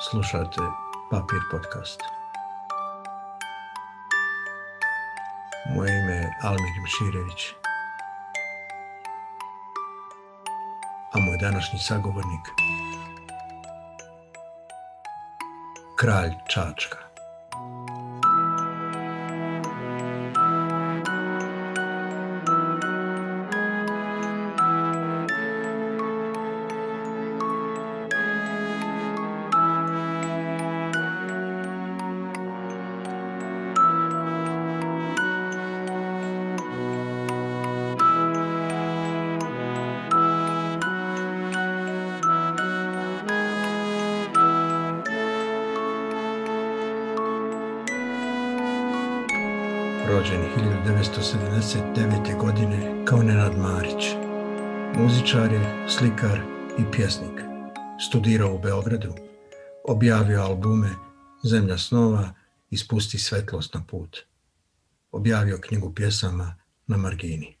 Slušate Papir podcast. Moje ime je Almir Miširević. A moj današnji sagovornik Kralj Čačka. Beogradu, objavio albume Zemlja snova i Spusti svetlost na put. Objavio knjigu pjesama na margini.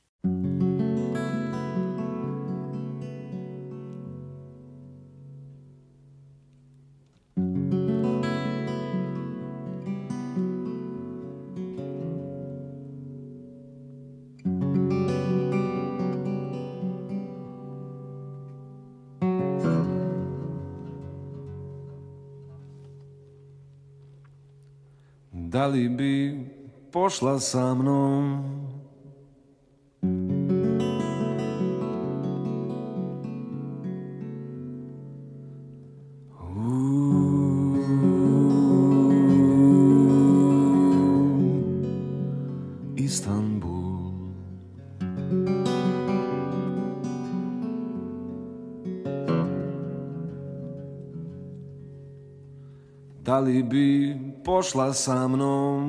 Pošla sa mnom? Da li bi pošla sa mnom?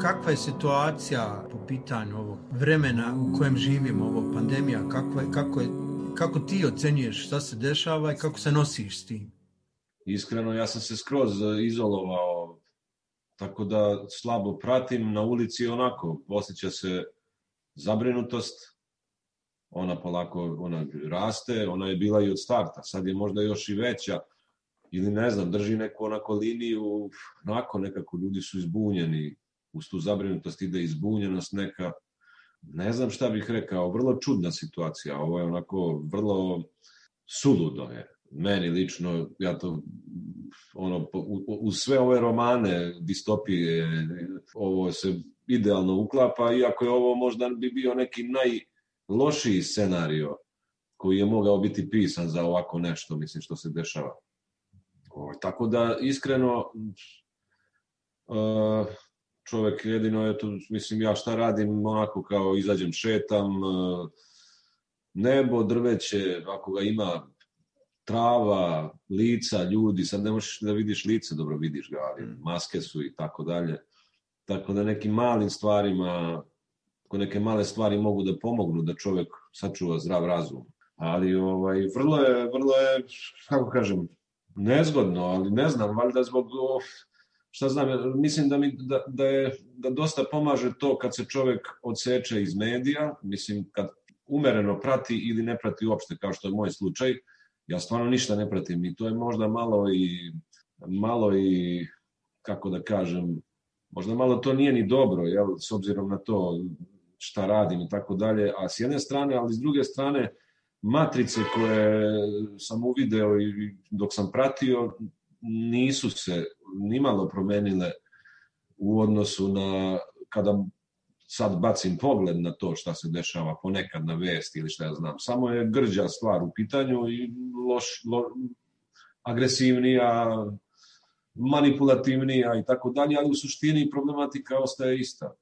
Kakva je situacija po pitanju ovog vremena u kojem živimo, ovog pandemija, kako, je, kako, je, kako ti ocenjuješ šta se dešava i kako se nosiš s tim? Iskreno, ja sam se skroz izolovao, tako da slabo pratim. Na ulici onako, osjeća se zabrinutost, ona polako ona raste, ona je bila i od starta, sad je možda još i veća, ili ne znam, drži neku onako liniju, onako nekako ljudi su izbunjeni, uz tu zabrinutost ide izbunjenost neka, ne znam šta bih rekao, vrlo čudna situacija, ovo je onako vrlo suludo je, meni lično, ja to ono, u, sve ove romane, distopije, ovo se idealno uklapa, iako je ovo možda bi bio neki najlošiji scenario koji je mogao biti pisan za ovako nešto, mislim, što se dešava. Ovo, tako da, iskreno, uh, čovek jedino je tu, mislim, ja šta radim, onako kao izađem, šetam, uh, nebo, drveće, ako ga ima, trava, lica, ljudi, sad ne možeš da vidiš lice, dobro vidiš ga, ali maske su i tako dalje. Tako da nekim malim stvarima, ako neke male stvari mogu da pomognu da čovek sačuva zdrav razum. Ali ovaj, vrlo je, vrlo je, kako kažem, nezgodno, ali ne znam, valjda zbog, šta znam, mislim da, mi, da, da, je, da dosta pomaže to kad se čovek odseče iz medija, mislim, kad umereno prati ili ne prati uopšte, kao što je moj slučaj, ja stvarno ništa ne pratim i to je možda malo i, malo i, kako da kažem, možda malo to nije ni dobro, jel, s obzirom na to šta radim i tako dalje, a s jedne strane, ali s druge strane, matrice koje sam uvideo i dok sam pratio nisu se nimalo promenile u odnosu na kada sad bacim pogled na to šta se dešava ponekad na vesti ili šta ja znam. Samo je grđa stvar u pitanju i loš, lo, agresivnija, manipulativnija i tako dalje, ali u suštini problematika ostaje ista.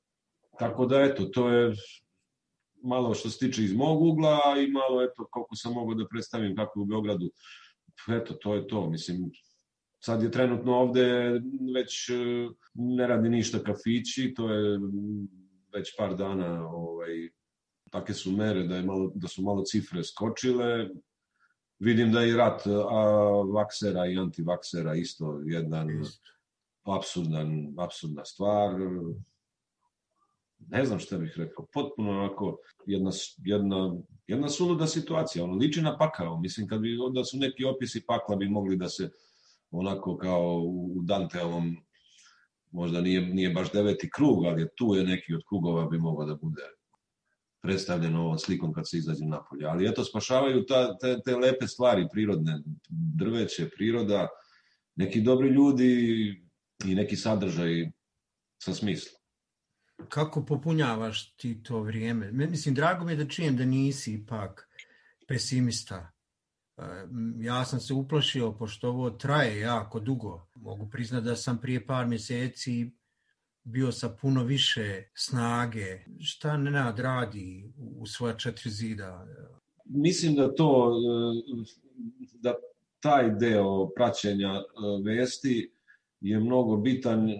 Tako da eto, to je malo što se tiče iz mog ugla i malo eto koliko sam mogao da predstavim kako u Beogradu. Eto, to je to. Mislim, sad je trenutno ovde već ne radi ništa kafići, to je već par dana ovaj, take su mere da, je malo, da su malo cifre skočile. Vidim da je i rat a, vaksera i antivaksera isto jedan absurdan, absurdna stvar. Ne znam šta bih rekao, potpuno onako jedna, jedna, jedna suluda situacija, ono, liči na pakao, mislim kad bi, da su neki opisi pakla bi mogli da se onako kao u Danteovom možda nije, nije baš deveti krug, ali tu je neki od krugova bi mogao da bude predstavljen ovom slikom kad se izađe napolje. Ali eto, spašavaju ta, te, te lepe stvari prirodne, drveće, priroda, neki dobri ljudi i neki sadržaj sa smislom. Kako popunjavaš ti to vrijeme? Mislim, drago mi je da čujem da nisi ipak pesimista. E, ja sam se uplašio, pošto ovo traje jako dugo. Mogu priznati da sam prije par mjeseci bio sa puno više snage. Šta Nenad radi u svoja četiri zida? Mislim da to, da taj deo praćenja e, vesti je mnogo bitan e,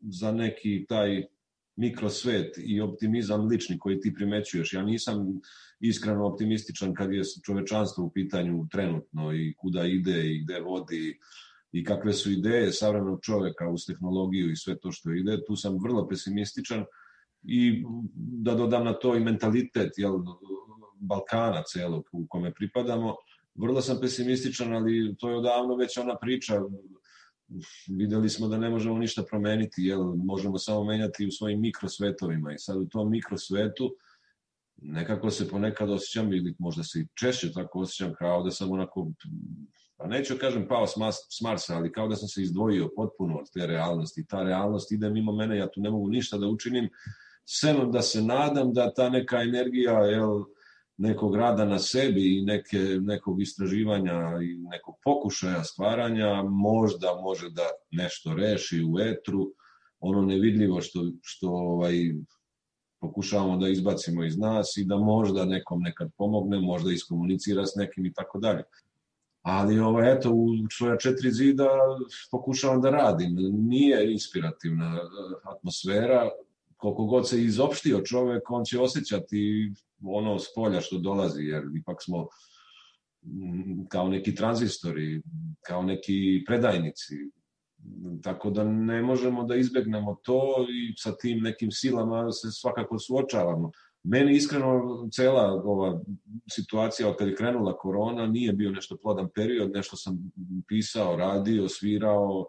za neki taj mikrosvet i optimizam lični koji ti primećuješ. Ja nisam iskreno optimističan kad je čovečanstvo u pitanju trenutno i kuda ide i gde vodi i kakve su ideje savremenog čoveka uz tehnologiju i sve to što ide. Tu sam vrlo pesimističan i da dodam na to i mentalitet jel, Balkana celog u kome pripadamo. Vrlo sam pesimističan, ali to je odavno već ona priča videli smo da ne možemo ništa promeniti, jel, možemo samo menjati u svojim mikrosvetovima i sad u tom mikrosvetu nekako se ponekad osjećam ili možda se i češće tako osjećam kao da sam onako pa neću kažem pao s Marsa, ali kao da sam se izdvojio potpuno od te realnosti. Ta realnost ide mimo mene, ja tu ne mogu ništa da učinim, sem da se nadam da ta neka energija, jel, nekog rada na sebi i neke, nekog istraživanja i nekog pokušaja stvaranja možda može da nešto reši u etru, ono nevidljivo što, što ovaj, pokušavamo da izbacimo iz nas i da možda nekom nekad pomogne, možda iskomunicira s nekim i tako dalje. Ali ovaj, eto, u svoja četiri zida pokušavam da radim. Nije inspirativna atmosfera, koliko god se izopštio čovek, on će osjećati ono s polja što dolazi, jer ipak smo mm, kao neki tranzistori, kao neki predajnici. Tako da ne možemo da izbegnemo to i sa tim nekim silama se svakako suočavamo. Meni iskreno cela ova situacija od kada je krenula korona nije bio nešto plodan period, nešto sam pisao, radio, svirao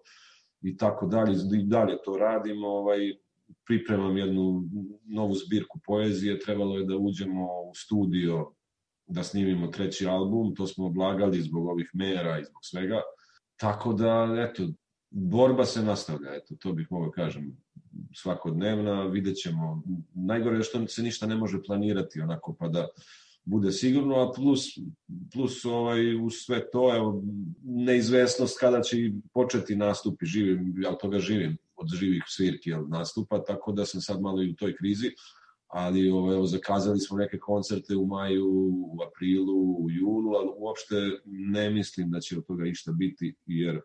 i tako dalje, i dalje to radim, ovaj, pripremam jednu novu zbirku poezije, trebalo je da uđemo u studio da snimimo treći album, to smo odlagali zbog ovih mera i zbog svega. Tako da, eto, borba se nastavlja, eto, to bih mogao kažem, svakodnevna, vidjet ćemo. Najgore je što se ništa ne može planirati onako, pa da bude sigurno, a plus, plus ovaj, u sve to, evo, neizvesnost kada će početi nastupi, živim, ja od toga živim od živih svirki jel, nastupa, tako da sam sad malo i u toj krizi, ali ovo, evo, zakazali smo neke koncerte u maju, u aprilu, u julu, ali uopšte ne mislim da će od toga išta biti, jer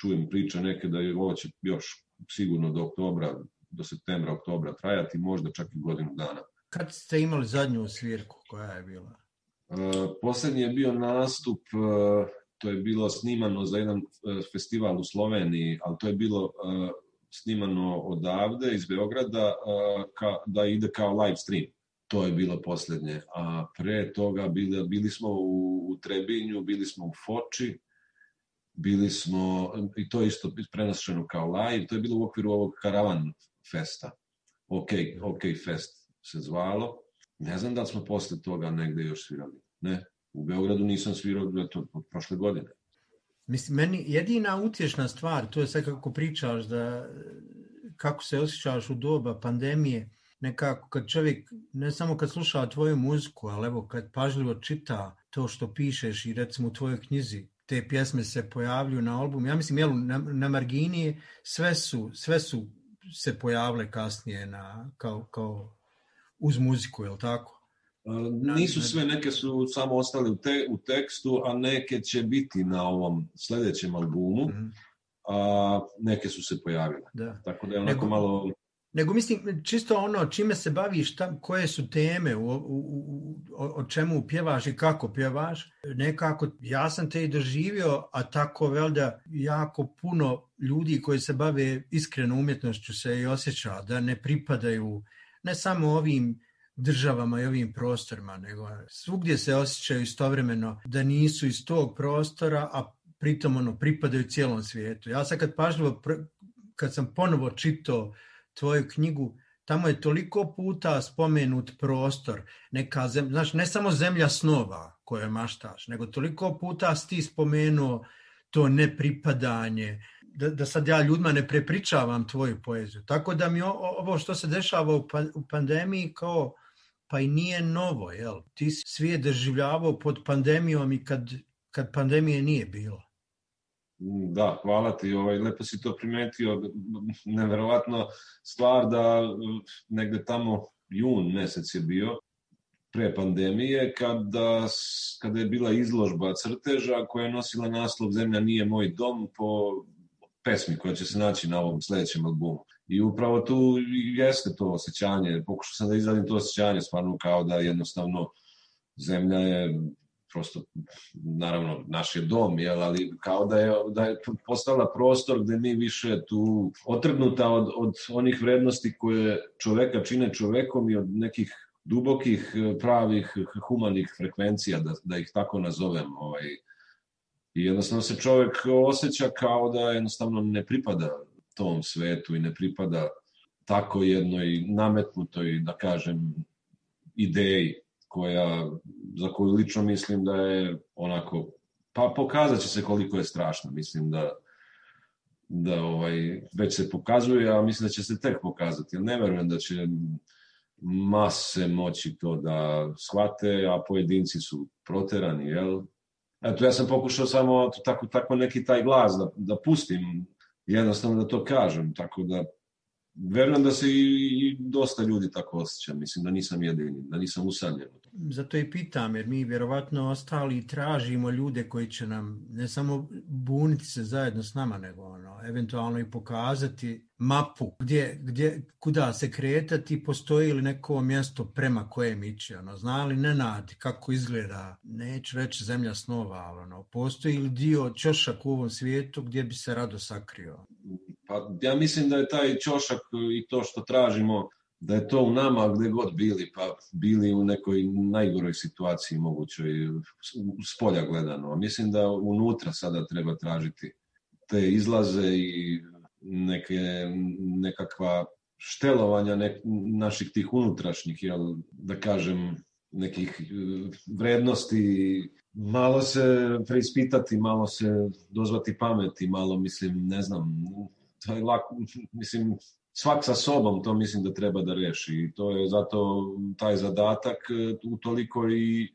čujem priče neke da je ovo će još sigurno do oktobra, do septembra, oktobra trajati, možda čak i godinu dana. Kad ste imali zadnju svirku, koja je bila? Uh, poslednji je bio nastup, uh, to je bilo snimano za jedan uh, festival u Sloveniji, ali to je bilo uh, snimano odavde iz Beograda ka, da ide kao live stream. To je bilo poslednje. A pre toga bili, bili smo u, u Trebinju, bili smo u Foči, bili smo, i to je isto prenošeno kao live, to je bilo u okviru ovog Karavan festa. OK, OK Fest se zvalo. Ne znam da li smo posle toga negde još svirali. Ne, u Beogradu nisam svirao to prošle godine. Mislim, meni jedina utješna stvar, to je sve kako pričaš da kako se osjećaš u doba pandemije, nekako kad čovjek, ne samo kad sluša tvoju muziku, ali evo kad pažljivo čita to što pišeš i recimo u tvojoj knjizi, te pjesme se pojavljuju na albumu. Ja mislim, jel, na, na margini sve su, sve su se pojavile kasnije na, kao, kao uz muziku, je li tako? Nisu sve, neke su samo ostale u, te, u tekstu, a neke će biti na ovom sledećem albumu, -hmm. a neke su se pojavile. Da. Tako da je onako nego, malo... Nego mislim, čisto ono čime se baviš, tam, koje su teme, u, u, u, o čemu pjevaš i kako pjevaš, nekako ja sam te i doživio, a tako velda jako puno ljudi koji se bave iskreno umjetnošću se i osjeća da ne pripadaju ne samo ovim državama i ovim prostorima, nego svugdje se osjećaju istovremeno da nisu iz tog prostora, a pritom ono, pripadaju cijelom svijetu. Ja sad kad pažljivo, kad sam ponovo čitao tvoju knjigu, tamo je toliko puta spomenut prostor, neka zemlja, znaš, ne samo zemlja snova koje maštaš, nego toliko puta si ti spomenuo to nepripadanje, da, da sad ja ljudima ne prepričavam tvoju poeziju. Tako da mi ovo što se dešava u, pa, u pandemiji kao pa i nije novo, jel? Ti si svijet doživljavao pod pandemijom i kad, kad pandemije nije bilo. Da, hvala ti, ovaj, lepo si to primetio, neverovatno stvar da negde tamo jun mesec je bio, pre pandemije, kada, kada je bila izložba crteža koja je nosila naslov Zemlja nije moj dom po pesmi koja će se naći na ovom sledećem albumu. I upravo tu jeste to osjećanje, pokušao sam da izradim to osjećanje, stvarno kao da jednostavno zemlja je prosto, naravno, naš je dom, jel, ali kao da je, da je postala prostor gde mi više tu otrgnuta od, od onih vrednosti koje čoveka čine čovekom i od nekih dubokih, pravih, humanih frekvencija, da, da ih tako nazovem. Ovaj. I jednostavno se čovek osjeća kao da jednostavno ne pripada tom svetu i ne pripada tako jednoj nametnutoj, da kažem, ideji koja, za koju lično mislim da je onako, pa pokazat će se koliko je strašno, mislim da da ovaj, već se pokazuje, a mislim da će se tek pokazati. Ne verujem da će mase moći to da shvate, a pojedinci su proterani, jel? Eto, ja sam pokušao samo tako, tako neki taj glas da, da pustim, jednostavno da to kažem, tako da verujem da se i, i dosta ljudi tako osjeća, mislim da nisam jedini, da nisam usamljen. Zato i pitam, jer mi vjerovatno ostali tražimo ljude koji će nam ne samo buniti se zajedno s nama, nego ono, eventualno i pokazati mapu gdje, gdje, kuda se kretati, postoji li neko mjesto prema kojem ići, ono, zna li Nenad kako izgleda, neću reći zemlja snova, ali ono, postoji li dio čošak u ovom svijetu gdje bi se rado sakrio? Pa ja mislim da je taj čošak i to što tražimo da je to u nama gde god bili, pa bili u nekoj najgoroj situaciji mogućoj s polja gledano. Mislim da unutra sada treba tražiti te izlaze i neke, nekakva štelovanja nek, naših tih unutrašnjih, jel, da kažem, nekih e, vrednosti, malo se preispitati, malo se dozvati pameti, malo, mislim, ne znam, to je lako, mislim, svak sa sobom to mislim da treba da reši i to je zato taj zadatak e, utoliko i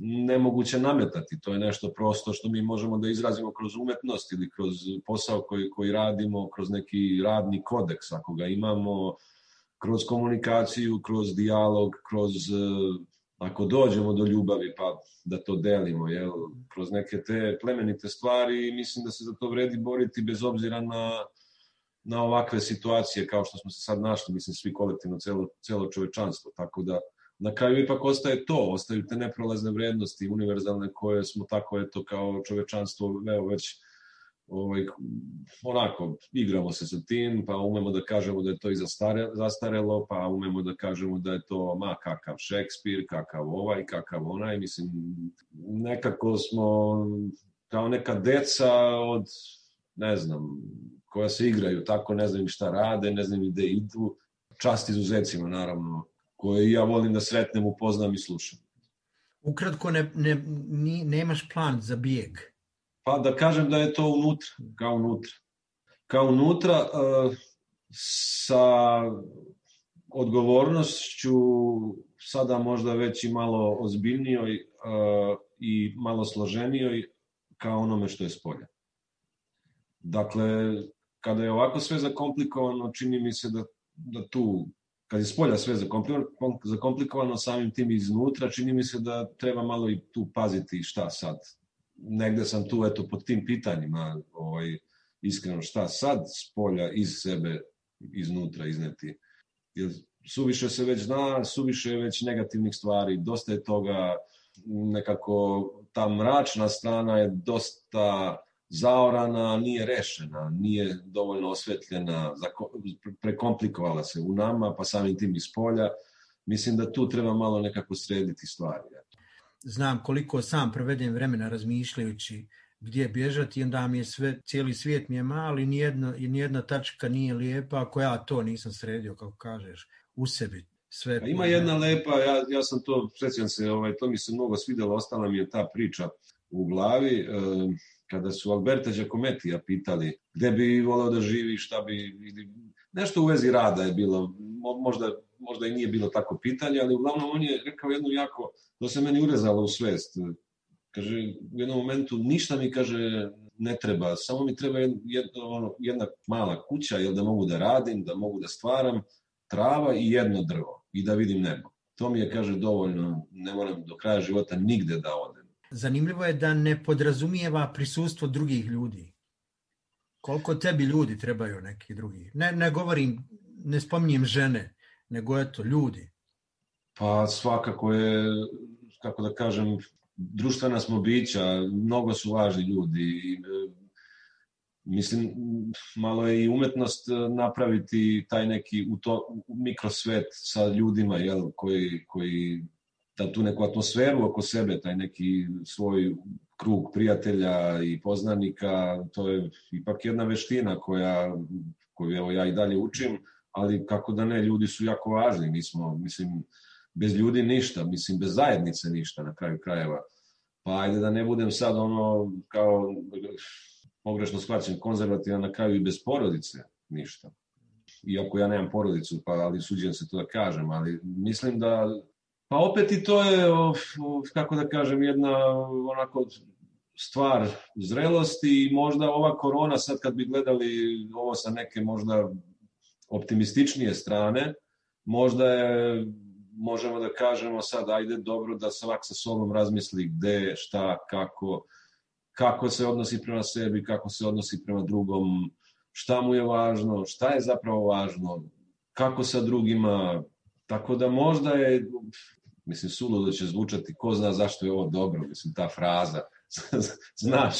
nemoguće nametati. To je nešto prosto što mi možemo da izrazimo kroz umetnost ili kroz posao koji, koji radimo, kroz neki radni kodeks ako ga imamo, kroz komunikaciju, kroz dijalog, kroz e, ako dođemo do ljubavi pa da to delimo, jel, kroz neke te plemenite stvari mislim da se za to vredi boriti bez obzira na na ovakve situacije kao što smo se sad našli, mislim svi kolektivno, celo, celo čovečanstvo, tako da na kraju ipak ostaje to, ostaju te neprolazne vrednosti univerzalne koje smo tako eto kao čovečanstvo evo već ovaj, onako igramo se sa tim, pa umemo da kažemo da je to i zastare, zastarelo, pa umemo da kažemo da je to ma kakav Šekspir, kakav ovaj, kakav onaj, mislim nekako smo kao neka deca od ne znam, koja se igraju tako, ne znam šta rade, ne znam gde idu, čast izuzecima naravno, koje ja volim da sretnem, upoznam i slušam. Ukratko, ne, ne, ni, nemaš plan za bijeg? Pa da kažem da je to unutra, kao unutra. Kao unutra uh, sa odgovornošću sada možda već i malo ozbiljnijoj uh, i malo složenijoj kao onome što je spolja. Dakle, kada je ovako sve zakomplikovano, čini mi se da, da tu, kad je spolja sve zakomplikovano, zakomplikovano samim tim iznutra, čini mi se da treba malo i tu paziti šta sad. Negde sam tu, eto, pod tim pitanjima, ovaj, iskreno, šta sad spolja iz sebe, iznutra izneti. Jer suviše se već zna, suviše je već negativnih stvari, dosta je toga, nekako ta mračna strana je dosta zaorana, nije rešena, nije dovoljno osvetljena, prekomplikovala se u nama, pa samim tim iz polja. Mislim da tu treba malo nekako srediti stvari. Znam koliko sam provedem vremena razmišljajući gdje bježati onda mi je sve, cijeli svijet mi je mali, nijedna, nijedna tačka nije lijepa ako ja to nisam sredio, kako kažeš, u sebi. Sve A ima jedna lepa, ja, ja sam to, srećam se, ovaj, to mi se mnogo svidelo, ostala mi je ta priča u glavi, e, kada su Alberta Giacomettija pitali gde bi volao da živi, šta bi, ili, nešto u vezi rada je bilo, možda, možda i nije bilo tako pitanje, ali uglavnom on je rekao jednu jako, to se meni urezalo u svest, kaže, u jednom momentu ništa mi, kaže, ne treba, samo mi treba jedna, ono, jedna mala kuća, jel da mogu da radim, da mogu da stvaram, trava i jedno drvo i da vidim nebo. To mi je, kaže, dovoljno, ne moram do kraja života nigde da odem. Zanimljivo je da ne podrazumijeva prisustvo drugih ljudi. Koliko tebi ljudi trebaju neki drugi? Ne, ne govorim, ne spominjem žene, nego eto, ljudi. Pa svakako je, kako da kažem, društvena smo bića, mnogo su važni ljudi. Mislim, malo je i umetnost napraviti taj neki u to, mikrosvet sa ljudima jel, koji, koji da tu neku atmosferu oko sebe, taj neki svoj krug prijatelja i poznanika, to je ipak jedna veština koja, koju evo ja i dalje učim, ali kako da ne, ljudi su jako važni, mi smo, mislim, bez ljudi ništa, mislim, bez zajednice ništa na kraju krajeva. Pa ajde da ne budem sad ono, kao, pogrešno shvaćen, konzervativan na kraju i bez porodice ništa. Iako ja nemam porodicu, pa ali suđem se to da kažem, ali mislim da Pa opet i to je, kako da kažem, jedna onako stvar zrelosti i možda ova korona sad kad bi gledali ovo sa neke možda optimističnije strane, možda je, možemo da kažemo sad, ajde dobro da svak sa sobom razmisli gde, šta, kako, kako se odnosi prema sebi, kako se odnosi prema drugom, šta mu je važno, šta je zapravo važno, kako sa drugima, tako da možda je mislim, suludo će zvučati, ko zna zašto je ovo dobro, mislim, ta fraza, znaš,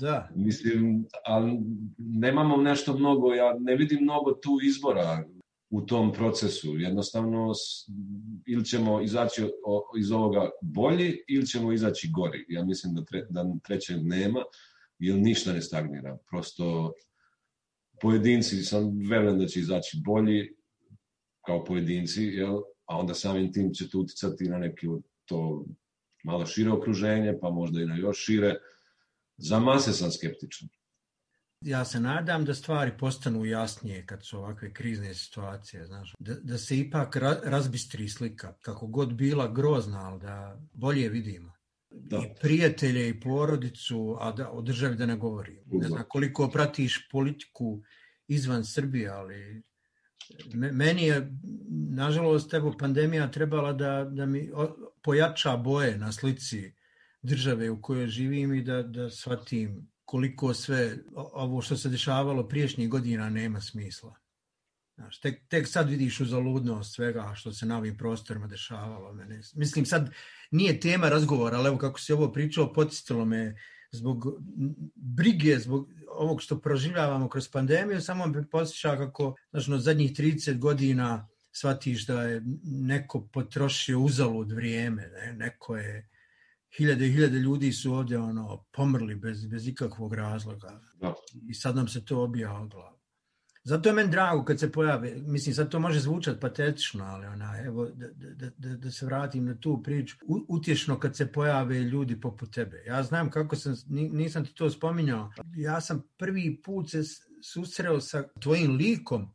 da. mislim, ali nemamo nešto mnogo, ja ne vidim mnogo tu izbora u tom procesu, jednostavno ili ćemo izaći iz ovoga bolji ili ćemo izaći gori, ja mislim da, tre, da trećeg nema, jer ništa ne stagnira, prosto pojedinci sam verujem da će izaći bolji kao pojedinci, jel, a onda samim tim će to uticati na neke to malo šire okruženje, pa možda i na još šire. Za mase sam skeptičan. Ja se nadam da stvari postanu jasnije kad su ovakve krizne situacije, znaš, da, da se ipak razbistri slika, kako god bila grozna, ali da bolje vidimo. Da. I prijatelje i porodicu, a da, o državi da ne govorim. Ne znam koliko pratiš politiku izvan Srbije, ali meni je, nažalost, evo, pandemija trebala da, da mi pojača boje na slici države u kojoj živim i da, da shvatim koliko sve ovo što se dešavalo priješnjih godina nema smisla. Znaš, tek, tek sad vidiš uzaludnost svega što se na ovim prostorima dešavalo. Mene. Mislim, sad nije tema razgovora, ali evo kako se ovo pričalo, podsjetilo me zbog brige, zbog ovog što proživljavamo kroz pandemiju, samo me posjeća kako znaš, no, zadnjih 30 godina shvatiš da je neko potrošio uzalud vrijeme, ne? neko je hiljade i hiljade ljudi su ovdje ono pomrli bez, bez ikakvog razloga. Da. I sad nam se to obija o glavu. Zato je meni drago kad se pojave, mislim sad to može zvučati patetično, ali ona, evo, da, da, da, da se vratim na tu priču, utješno kad se pojave ljudi poput tebe. Ja znam kako sam, nisam ti to spominjao, ja sam prvi put se susreo sa tvojim likom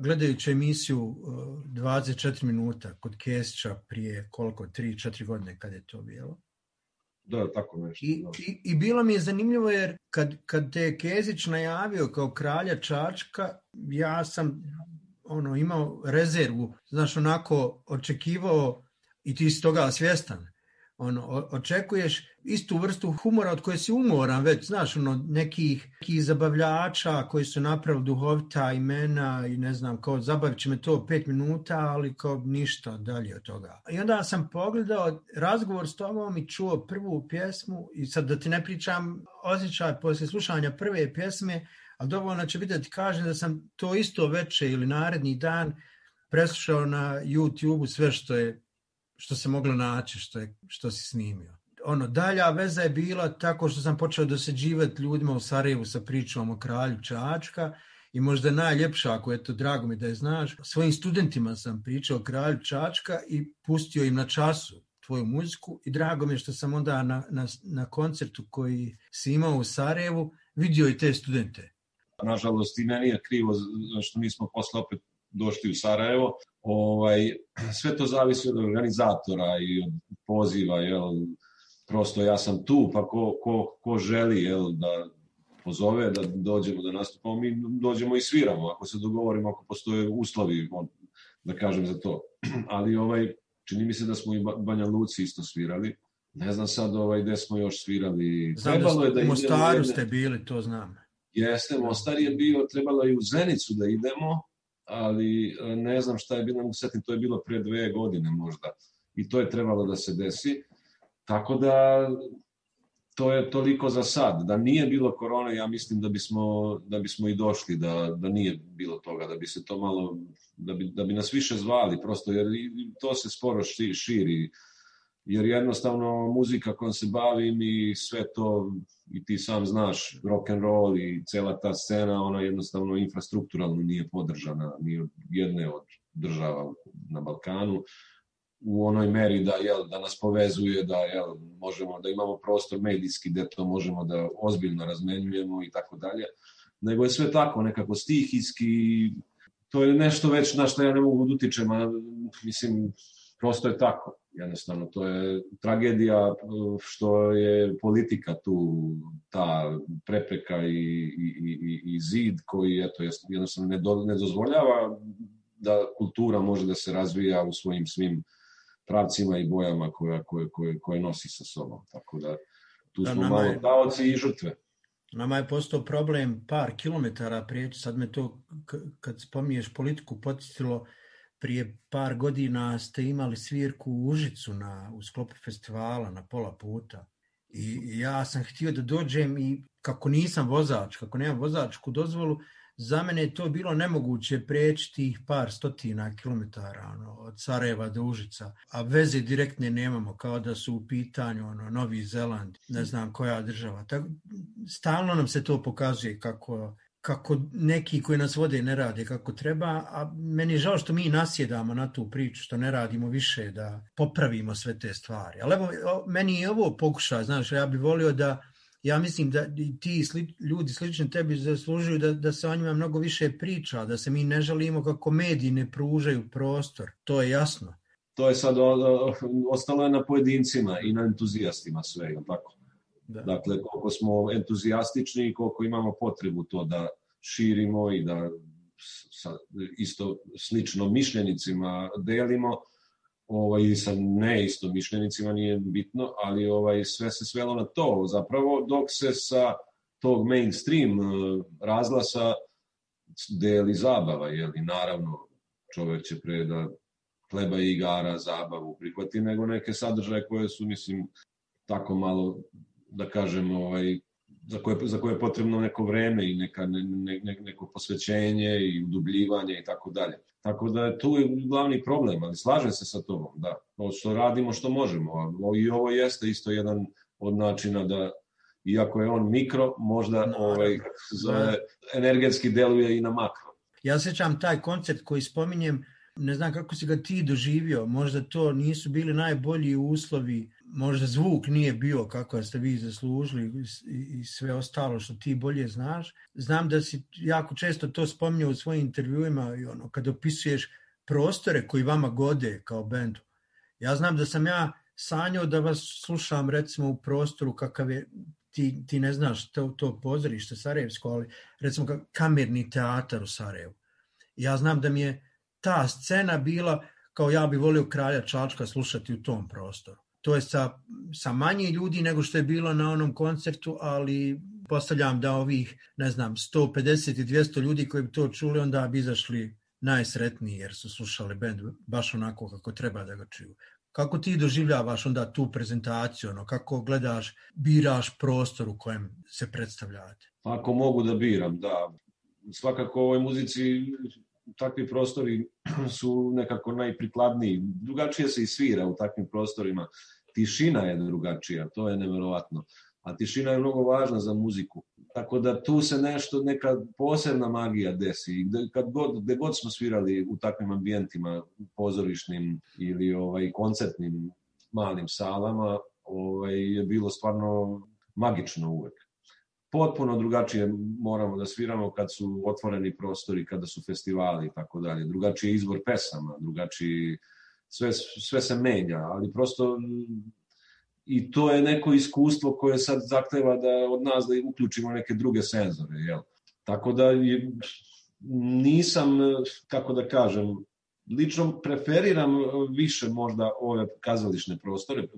gledajući emisiju 24 minuta kod Kesića prije koliko, 3-4 godine kad je to bilo. Da, tako nešto. I, da. i, I bilo mi je zanimljivo jer kad, kad te je Kezić najavio kao kralja Čačka, ja sam ono imao rezervu, znaš, onako očekivao i ti si toga svjestan, ono, očekuješ istu vrstu humora od koje si umoran već, znaš, ono, nekih, nekih zabavljača koji su napravili duhovita imena i ne znam, kao zabavit će me to pet minuta, ali kao ništa dalje od toga. I onda sam pogledao razgovor s tobom i čuo prvu pjesmu i sad da ti ne pričam osjećaj posle slušanja prve pjesme, ali dovoljno će biti da ti kažem da sam to isto veče ili naredni dan preslušao na YouTube-u sve što je što se moglo naći, što, je, što si snimio. Ono, dalja veza je bila tako što sam počeo dosađivati ljudima u Sarajevu sa pričom o kralju Čačka i možda najljepša, ako je to drago mi da je znaš, svojim studentima sam pričao o kralju Čačka i pustio im na času tvoju muziku i drago mi je što sam onda na, na, na koncertu koji si imao u Sarajevu vidio i te studente. Nažalost, i meni je krivo što nismo posle opet došli u Sarajevo. Ovaj, sve to zavisi od organizatora i od poziva, jel, prosto ja sam tu, pa ko, ko, ko želi jel, da pozove, da dođemo da nastupamo, mi dođemo i sviramo, ako se dogovorimo, ako postoje uslovi, da kažem za to. Ali ovaj, čini mi se da smo i Banja Luci isto svirali, ne znam sad ovaj, gde smo još svirali. Znam trebalo da, je da u Mostaru ste bili, to znam. Jeste, Mostar je bio, trebalo je u Zenicu da idemo, ali e, ne znam šta je bilo, ne setim, to je bilo pre dve godine možda. I to je trebalo da se desi. Tako da to je toliko za sad. Da nije bilo korone, ja mislim da bismo, da bismo i došli, da, da nije bilo toga, da bi se to malo, da bi, da bi nas više zvali, prosto jer to se sporo širi jer jednostavno muzika kojom se bavim i sve to, i ti sam znaš, rock and roll i cela ta scena, ona jednostavno infrastrukturalno nije podržana ni od jedne od država na Balkanu u onoj meri da jel, da nas povezuje, da jel, možemo da imamo prostor medijski gde to možemo da ozbiljno razmenjujemo i tako dalje. Nego je sve tako, nekako stihijski, to je nešto već na što ja ne mogu da utičem, a mislim, prosto je tako. Jednostavno, to je tragedija što je politika tu, ta prepreka i, i, i, i zid koji eto, jednostavno ne, do, ne dozvoljava da kultura može da se razvija u svojim svim pravcima i bojama koje, koje, koje, koje nosi sa sobom. Tako da tu da, smo malo je, i žrtve. Nama je postao problem par kilometara prijeći, sad me to, kad spominješ politiku, potisilo prije par godina ste imali svirku u Užicu na, u sklopu festivala na pola puta. I ja sam htio da dođem i kako nisam vozač, kako nemam vozačku dozvolu, za mene je to bilo nemoguće preći tih par stotina kilometara ono, od Sarajeva do Užica, a veze direktne nemamo, kao da su u pitanju ono, Novi Zeland, ne znam koja država. Tako, stalno nam se to pokazuje kako kako neki koji nas vode ne rade kako treba, a meni je žao što mi nasjedamo na tu priču, što ne radimo više da popravimo sve te stvari. Ali evo, meni je ovo pokušaj, znaš, ja bih volio da, ja mislim da ti sli, ljudi slični tebi zaslužuju da, da se o njima mnogo više priča, da se mi ne žalimo kako mediji ne pružaju prostor, to je jasno. To je sad ostalo je na pojedincima i na entuzijastima sve, tako? Da. Dakle, koliko smo entuzijastični i koliko imamo potrebu to da širimo i da sa isto slično mišljenicima delimo, ovaj, i sa neisto mišljenicima nije bitno, ali ovaj, sve se svelo na to. Zapravo, dok se sa tog mainstream eh, razglasa deli zabava, jeli, naravno čovek će pre da hleba i igara, zabavu prihvati, nego neke sadržaje koje su, mislim, tako malo da kažem, ovaj, za koje, za koje je potrebno neko vreme i neka, ne, ne, neko posvećenje i udubljivanje i tako dalje. Tako da je tu glavni problem, ali slažem se sa tobom, da, to što radimo što možemo, i ovo jeste isto jedan od načina da iako je on mikro, možda no, ovaj, zove, energetski deluje i na makro. Ja sećam taj koncept koji spominjem, ne znam kako si ga ti doživio, možda to nisu bili najbolji uslovi možda zvuk nije bio kako ste vi zaslužili i sve ostalo što ti bolje znaš. Znam da si jako često to spominjao u svojim intervjuima i ono, kad opisuješ prostore koji vama gode kao bendu. Ja znam da sam ja sanjao da vas slušam recimo u prostoru kakav je ti, ti ne znaš to, to pozorište Sarajevsko, ali recimo kamerni teatar u Sarajevu. Ja znam da mi je ta scena bila kao ja bi volio kralja Čačka slušati u tom prostoru to je sa, sa manje ljudi nego što je bilo na onom koncertu, ali postavljam da ovih, ne znam, 150 i 200 ljudi koji bi to čuli, onda bi izašli najsretniji jer su slušali bend baš onako kako treba da ga čuju. Kako ti doživljavaš onda tu prezentaciju, ono, kako gledaš, biraš prostor u kojem se predstavljate? Ako mogu da biram, da. Svakako ovoj muzici takvi prostori su nekako najprikladniji. Drugačije se i svira u takvim prostorima. Tišina je drugačija, to je neverovatno. A tišina je mnogo važna za muziku. Tako da tu se nešto, neka posebna magija desi. Kad god, gde god smo svirali u takvim ambijentima, pozorišnim ili ovaj, koncertnim malim salama, ovaj, je bilo stvarno magično uvek. Potpuno drugačije moramo da sviramo kad su otvoreni prostori, kada su festivali i tako dalje. Drugačiji izbor pesama, drugačiji sve, sve se menja, ali prosto i to je neko iskustvo koje sad zahteva da od nas da uključimo neke druge senzore, jel? Tako da je, nisam, kako da kažem, lično preferiram više možda ove kazališne prostore,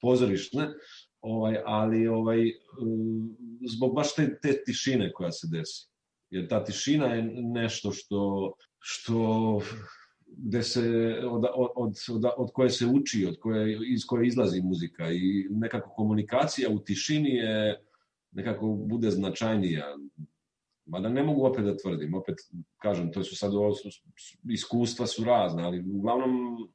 pozorišne, ovaj, ali ovaj, zbog baš te, te tišine koja se desi. Jer ta tišina je nešto što, što gde se, od, od, od, od koje se uči, od koje, iz koje izlazi muzika i nekako komunikacija u tišini je nekako bude značajnija. Mada ne mogu opet da tvrdim, opet kažem, to su sad iskustva su razna, ali uglavnom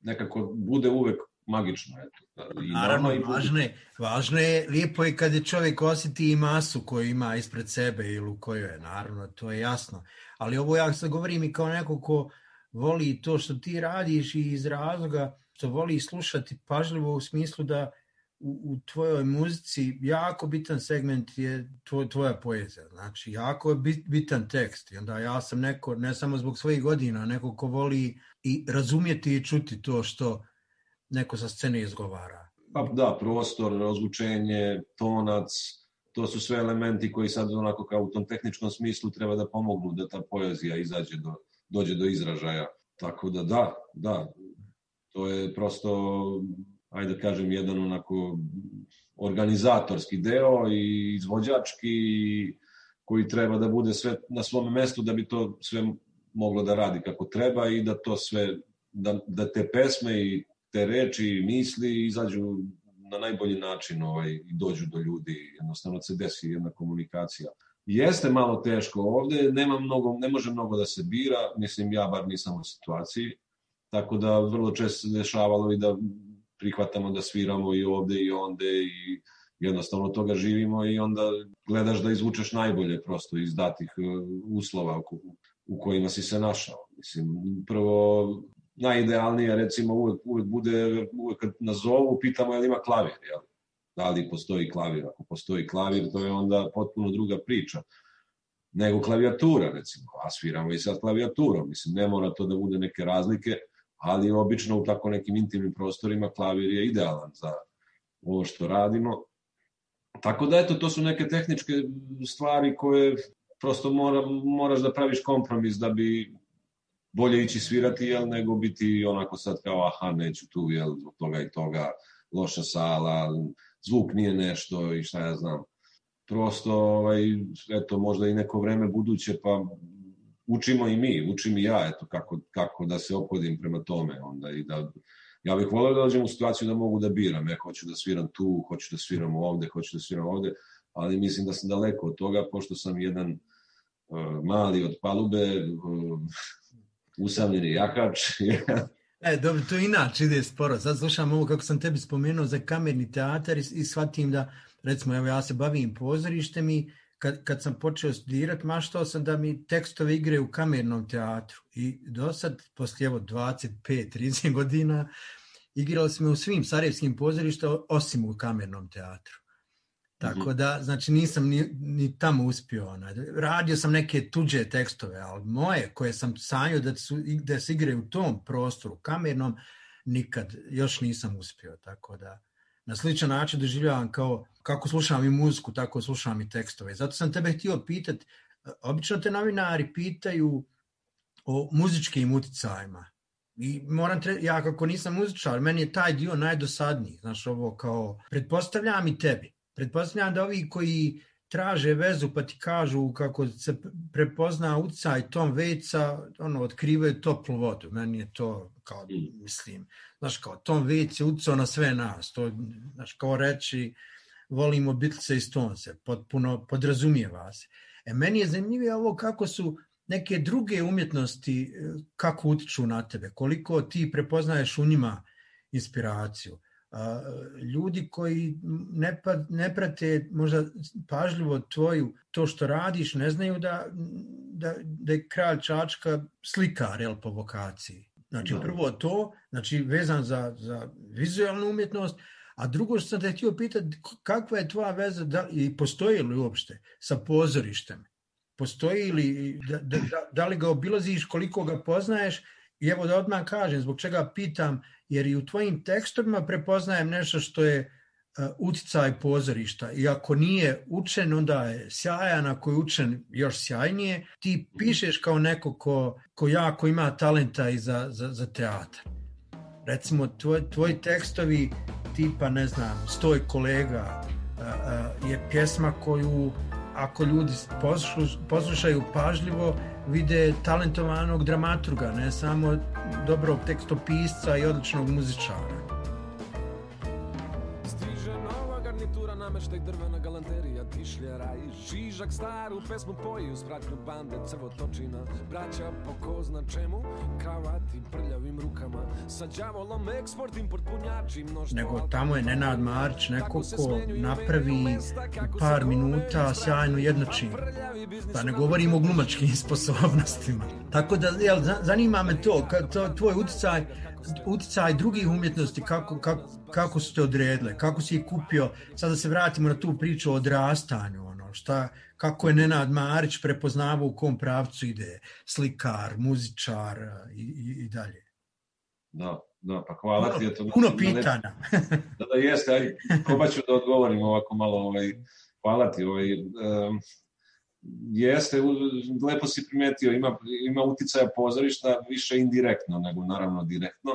nekako bude uvek magično. Eto. I Naravno, i važno, je, važno je, lijepo je kad je čovjek osjeti i masu koju ima ispred sebe ili u kojoj je, naravno, to je jasno. Ali ovo ja sad govorim i kao neko ko voli to što ti radiš i iz razloga što voli slušati pažljivo u smislu da u, u tvojoj muzici jako bitan segment je tvoj, tvoja poezija. Znači, jako je bit, bitan tekst. I onda ja sam neko, ne samo zbog svojih godina, neko ko voli i razumjeti i čuti to što neko sa scene izgovara. Pa da, prostor, razlučenje, tonac, to su sve elementi koji sad onako kao u tom tehničkom smislu treba da pomognu da ta poezija izađe do, dođe do izražaja. Tako da da, da, to je prosto, ajde da kažem, jedan onako organizatorski deo i izvođački koji treba da bude sve na svom mestu da bi to sve moglo da radi kako treba i da to sve, da, da te pesme i te reči i misli izađu na najbolji način ovaj, i dođu do ljudi, jednostavno se desi jedna komunikacija. Jeste malo teško ovde, nema mnogo, ne može mnogo da se bira, mislim ja bar nisam u situaciji, tako da vrlo često se dešavalo i da prihvatamo da sviramo i ovde i onde i jednostavno toga živimo i onda gledaš da izvučeš najbolje prosto iz datih e, uslova u kojima si se našao. Mislim, prvo najidealnije recimo uvek, uvek bude, uvek kad nas zovu, pitamo je li ima klavir, jel? da li postoji klavir. Ako postoji klavir, to je onda potpuno druga priča nego klavijatura, recimo. A sviramo i sa klavijaturom. Mislim, ne mora to da bude neke razlike, ali obično u tako nekim intimnim prostorima klavir je idealan za ovo što radimo. Tako da, eto, to su neke tehničke stvari koje prosto mora, moraš da praviš kompromis da bi bolje ići svirati, jel, nego biti onako sad kao, aha, neću tu, jel, zbog toga i toga, loša sala, zvuk nije nešto i šta ja znam. Prosto, ovaj, eto, možda i neko vreme buduće, pa učimo i mi, učim i ja, eto, kako, kako da se opodim prema tome, onda i da, ja bih volio da dođem u situaciju da mogu da biram, ja hoću da sviram tu, hoću da sviram ovde, hoću da sviram ovde, ali mislim da sam daleko od toga, pošto sam jedan uh, mali od palube, uh, usamljeni jakač, E, dobro, to inače ide sporo. Sad slušam ovo kako sam tebi spomenuo za kamerni teatar i, i shvatim da, recimo, evo ja se bavim pozorištem i kad, kad sam počeo studirati, maštao sam da mi tekstove igre u kamernom teatru. I do sad, poslije evo 25-30 godina, igrali smo u svim sarajevskim pozorištima, osim u kamernom teatru. Tako mhm. da, znači nisam ni, ni tamo uspio. Onaj. Radio sam neke tuđe tekstove, ali moje koje sam sanjao da, su, da se igre u tom prostoru kamernom, nikad, još nisam uspio. Tako da, na sličan način doživljavam kao, kako slušam i muziku, tako slušam i tekstove. Zato sam tebe htio pitati, obično te novinari pitaju o muzičkim uticajima I moram tre... ja kako nisam muzičar, meni je taj dio najdosadniji, znaš, ovo kao, pretpostavljam i tebi, pretpostavljam da ovi koji traže vezu pa ti kažu kako se prepozna ucaj Tom Veca, ono, otkrivaju toplu vodu. Meni je to, kao, mislim, znaš, kao Tom Vec je ucao na sve nas. To, znaš, kao reći, volimo Beatlesa i Stonese, potpuno podrazumijeva se. E, meni je zanimljivije ovo kako su neke druge umjetnosti, kako utiču na tebe, koliko ti prepoznaješ u njima inspiraciju ljudi koji ne, pa, ne prate možda pažljivo tvoju to što radiš, ne znaju da, da, da je kralj Čačka slikar jel, po vokaciji. Znači da. prvo to, znači vezan za, za vizualnu umjetnost, a drugo što sam te htio pitati, kakva je tvoja veza da, i postoji li uopšte sa pozorištem? Postoji li, da, da, da li ga obilaziš, koliko ga poznaješ I evo da odmah kažem, zbog čega pitam, jer i u tvojim tekstovima prepoznajem nešto što je uh, uticaj pozorišta. I ako nije učen, onda je sjajan, ako je učen, još sjajnije. Ti pišeš kao neko ko, ko jako ima talenta i za, za, za teatr. Recimo, tvoj, tvoji tekstovi tipa, ne znam, Stoj kolega, uh, uh, je pjesma koju ako ljudi poslušaju pažljivo, vide talentovanog dramaturga, ne samo dobrog tekstopisca i odličnog muzičara. Stiže nova garnitura, nameštaj drvena žižak staru pesmu poji uz pratnju bande crvotočina. Braća po ko zna čemu, kravati prljavim rukama, sa đavolom eksport, import punjači, mnoštvo... Nego tamo je Nenad Marić, neko ko napravi par minuta sjajno jednočin. Pa ne govorimo o glumačkim sposobnostima. Tako da, jel, zanima me to, to tvoj uticaj, uticaj drugih umjetnosti, kako, kako, kako su te odredile, kako si ih kupio, sada da se vratimo na tu priču o odrastanju, šta, kako je Nenad Marić prepoznavao u kom pravcu ide, slikar, muzičar i, i, i dalje. Da, da, pa hvala puno, ti. Eto, puno da pitanja. Da, da jeste, aj, probat ću da odgovorim ovako malo, ovaj, hvala ti. Ovaj, um, jeste, lepo si primetio, ima, ima uticaja pozorišta više indirektno nego naravno direktno,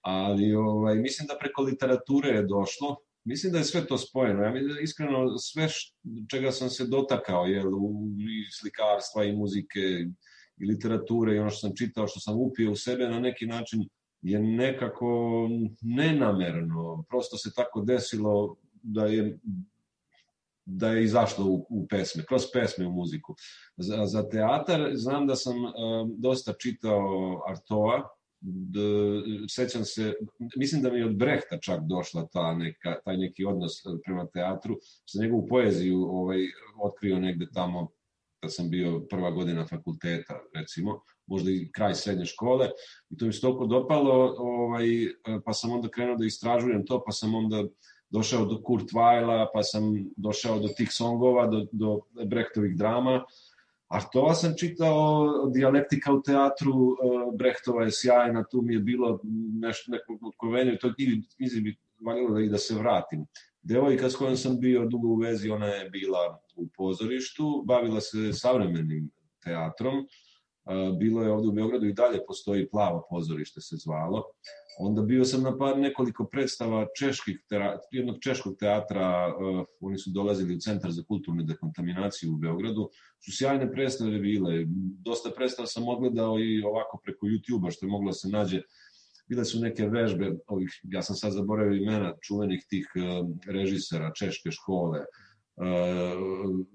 ali ovaj, mislim da preko literature je došlo, mislim da je sve to spojeno. Ja iskreno sve čega sam se dotakao, je u i slikarstva i muzike i literature i ono što sam čitao, što sam upio u sebe na neki način je nekako nenamerno, prosto se tako desilo da je da je izašlo u, u pesme, kroz pesme u muziku. Za, za teatar znam da sam um, dosta čitao Artoa, d, sećam se, mislim da mi je od Brehta čak došla ta neka, taj neki odnos prema teatru, sa njegovu poeziju ovaj, otkrio negde tamo da sam bio prva godina fakulteta, recimo, možda i kraj srednje škole, i to mi se toliko dopalo, ovaj, pa sam onda krenuo da istražujem to, pa sam onda došao do Kurt Weila, pa sam došao do tih songova, do, do Brechtovih drama. A to sam čitao dijalektika u teatru, e, Brechtova je sjajna, tu mi je bilo nešto, neko otkovenje, to knjizi bi valjalo da i da se vratim. Devojka s kojom sam bio dugo u vezi, ona je bila u pozorištu, bavila se savremenim teatrom, bilo je ovde u Beogradu i dalje postoji plavo pozorište se zvalo. Onda bio sam na par nekoliko predstava čeških, jednog češkog teatra, uh, oni su dolazili u Centar za kulturnu dekontaminaciju u Beogradu, su sjajne predstave bile, dosta predstava sam odgledao i ovako preko YouTube-a, što je moglo da se nađe, bile su neke vežbe, ovih, ja sam sad zaboravio imena čuvenih tih uh, režisera češke škole, uh,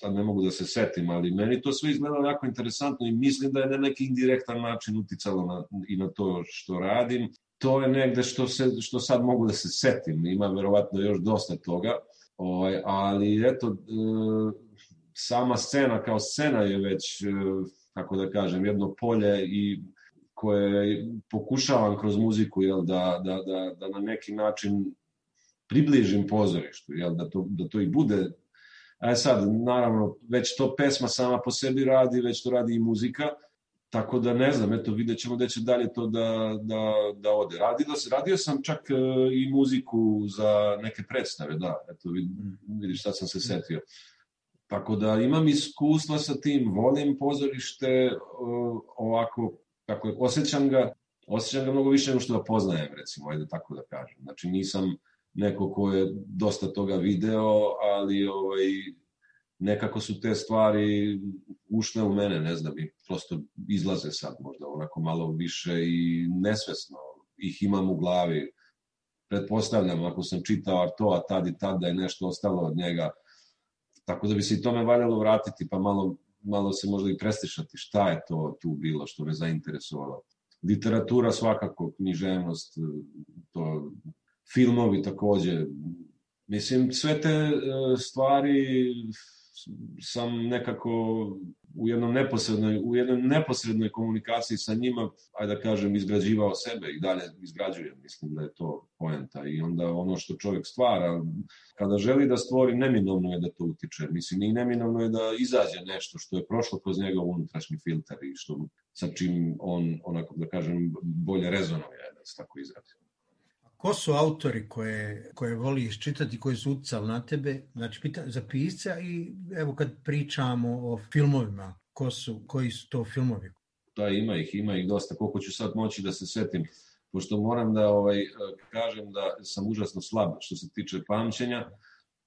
sad ne mogu da se setim, ali meni to sve izgledalo jako interesantno i mislim da je na neki indirektan način uticalo na, i na to što radim. To je negde što, se, što sad mogu da se setim, ima verovatno još dosta toga, ovaj, ali eto, e, sama scena kao scena je već, e, kako da kažem, jedno polje i koje pokušavam kroz muziku jel, da, da, da, da na neki način približim pozorištu, jel, da, to, da to i bude E sad, naravno, već to pesma sama po sebi radi, već to radi i muzika, Tako da ne znam, eto vidjet ćemo da će dalje to da, da, da ode. Radio, radio sam čak e, i muziku za neke predstave, da, eto vidiš šta sam se setio. Tako da imam iskustva sa tim, volim pozorište, ovako, kako je, osjećam ga osjećam ga mnogo više nego što ga poznajem, recimo, ajde tako da kažem. Znači, nisam neko ko je dosta toga video, ali ovaj, nekako su te stvari ušle u mene, ne znam, i prosto izlaze sad možda onako malo više i nesvesno ih imam u glavi. Pretpostavljam, ako sam čitao to, a tad i tad da je nešto ostalo od njega, tako da bi se i tome valjalo vratiti, pa malo, malo se možda i prestišati šta je to tu bilo što me zainteresovalo. Literatura svakako, književnost, to, filmovi takođe. Mislim, sve te e, stvari sam nekako u jednom neposrednoj, u jednoj neposrednoj komunikaciji sa njima, ajde da kažem, izgrađivao sebe i dalje izgrađujem. Mislim da je to poenta. I onda ono što čovjek stvara, kada želi da stvori, neminovno je da to utiče. Mislim, i neminovno je da izađe nešto što je prošlo kroz njegov unutrašnji filter i što, sa čim on, onako da kažem, bolje rezonuje, da se tako izrazi. Ko su autori koje, koje voliš čitati, koji su utjecali na tebe? Znači, pita, za pisca i evo kad pričamo o filmovima, ko su, koji su to filmovi? Da, ima ih, ima ih dosta. Koliko ću sad moći da se setim, pošto moram da ovaj, kažem da sam užasno slab što se tiče pamćenja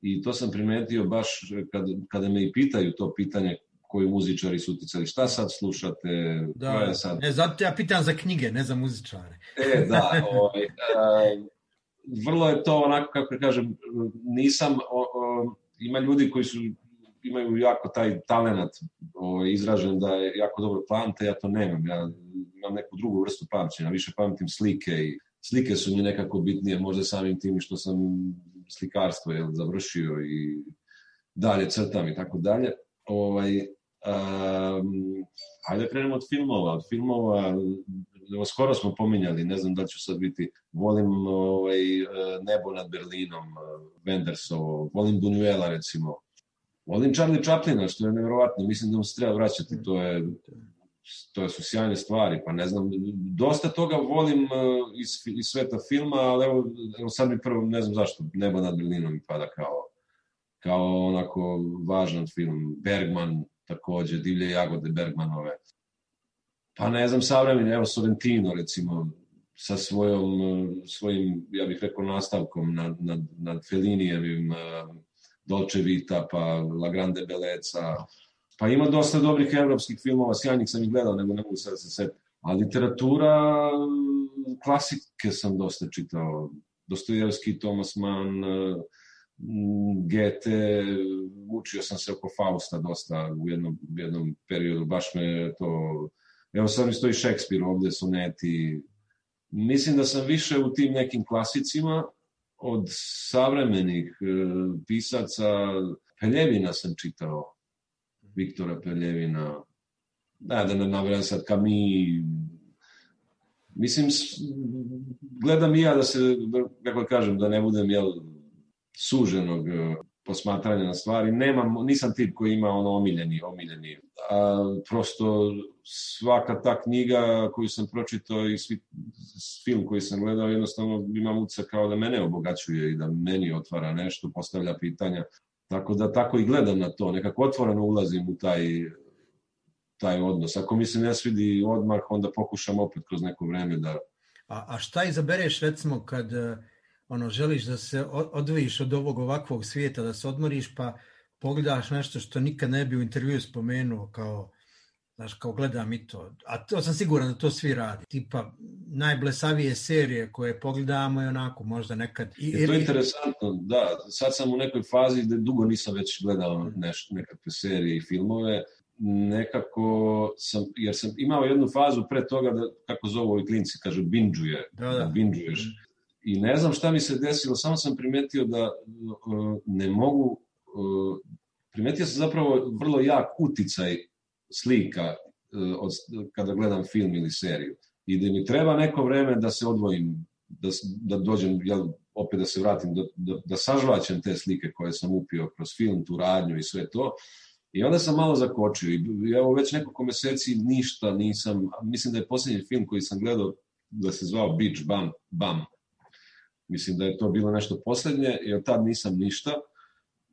i to sam primetio baš kad, kada me i pitaju to pitanje koji muzičari su uticali. Šta sad slušate? Da, je sad... ne, zato ja pitam za knjige, ne za muzičare. E, da, ovaj, a, vrlo je to onako, kako kažem, nisam, o, o, ima ljudi koji su imaju jako taj talenat ovaj, izražen da je jako dobro pamte, ja to nemam, ja imam neku drugu vrstu pamćenja, više pamtim slike i slike su mi nekako bitnije, možda samim tim što sam slikarstvo je završio i dalje crtam i tako dalje. Ovaj, Um, hajde da krenemo od filmova. Od filmova, evo, skoro smo pominjali, ne znam da ću sad biti, volim ovaj, Nebo nad Berlinom, Wendersovo, volim Buñuela recimo, volim Charlie Chaplina, što je nevjerovatno, mislim da mu se treba vraćati, to je to su sjajne stvari, pa ne znam, dosta toga volim iz, iz sveta filma, ali evo, evo sad mi prvo, ne znam zašto, Nebo nad Berlinom mi pada kao, kao onako važan film. Bergman, takođe, Divlje jagode Bergmanove. Pa ne znam, savremeni, evo Sorrentino recimo, sa svojom, svojim, ja bih rekao, nastavkom nad, nad, nad Felinijevim Dolce Vita, pa La Grande Bellezza, pa ima dosta dobrih evropskih filmova, sjajnih sam ih gledao, nego ne mogu sad da se. A literatura, klasike sam dosta čitao, Dostojevski, Thomas Mann, Gete, učio sam se oko Fausta dosta u jednom, jednom periodu, baš me to... Evo sad mi stoji Šekspir ovde, soneti. Mislim da sam više u tim nekim klasicima od savremenih e, pisaca. Peljevina sam čitao, Viktora Peljevina. Da, da ne navrem sad Kami, Mislim, gledam i ja da se, kako kažem, da ne budem, jel, suženog e, posmatranja na stvari. Nemam, nisam tip koji ima ono omiljeni, omiljeni. A, prosto svaka ta knjiga koju sam pročitao i svi, film koji sam gledao, jednostavno imam uca kao da mene obogaćuje i da meni otvara nešto, postavlja pitanja. Tako da tako i gledam na to, nekako otvoreno ulazim u taj taj odnos. Ako mi se ne svidi odmah, onda pokušam opet kroz neko vreme da... A, a šta izabereš recimo kad ono, želiš da se odvojiš od ovog ovakvog svijeta, da se odmoriš, pa pogledaš nešto što nikad ne bi u intervju spomenuo kao znaš, kao gledam i to. A to sam siguran da to svi radi. Tipa, najblesavije serije koje pogledamo je onako, možda nekad... I, je to je interesantno, da. Sad sam u nekoj fazi gde dugo nisam već gledao neš, nekakve serije i filmove. Nekako sam, jer sam imao jednu fazu pre toga da, kako zovu ovi klinci, kažu, binđuje. Da, da. da binđuješ. I ne znam šta mi se desilo, samo sam primetio da uh, ne mogu, uh, primetio sam zapravo vrlo jak uticaj slika uh, od, kada gledam film ili seriju. I da mi treba neko vreme da se odvojim, da, da dođem, jel, opet da se vratim, da, da, da sažvaćem te slike koje sam upio kroz film, tu radnju i sve to. I onda sam malo zakočio i evo već nekoliko meseci ništa nisam, mislim da je posljednji film koji sam gledao da se zvao Beach Bum, Bum Mislim da je to bilo nešto poslednje, jer tad nisam ništa.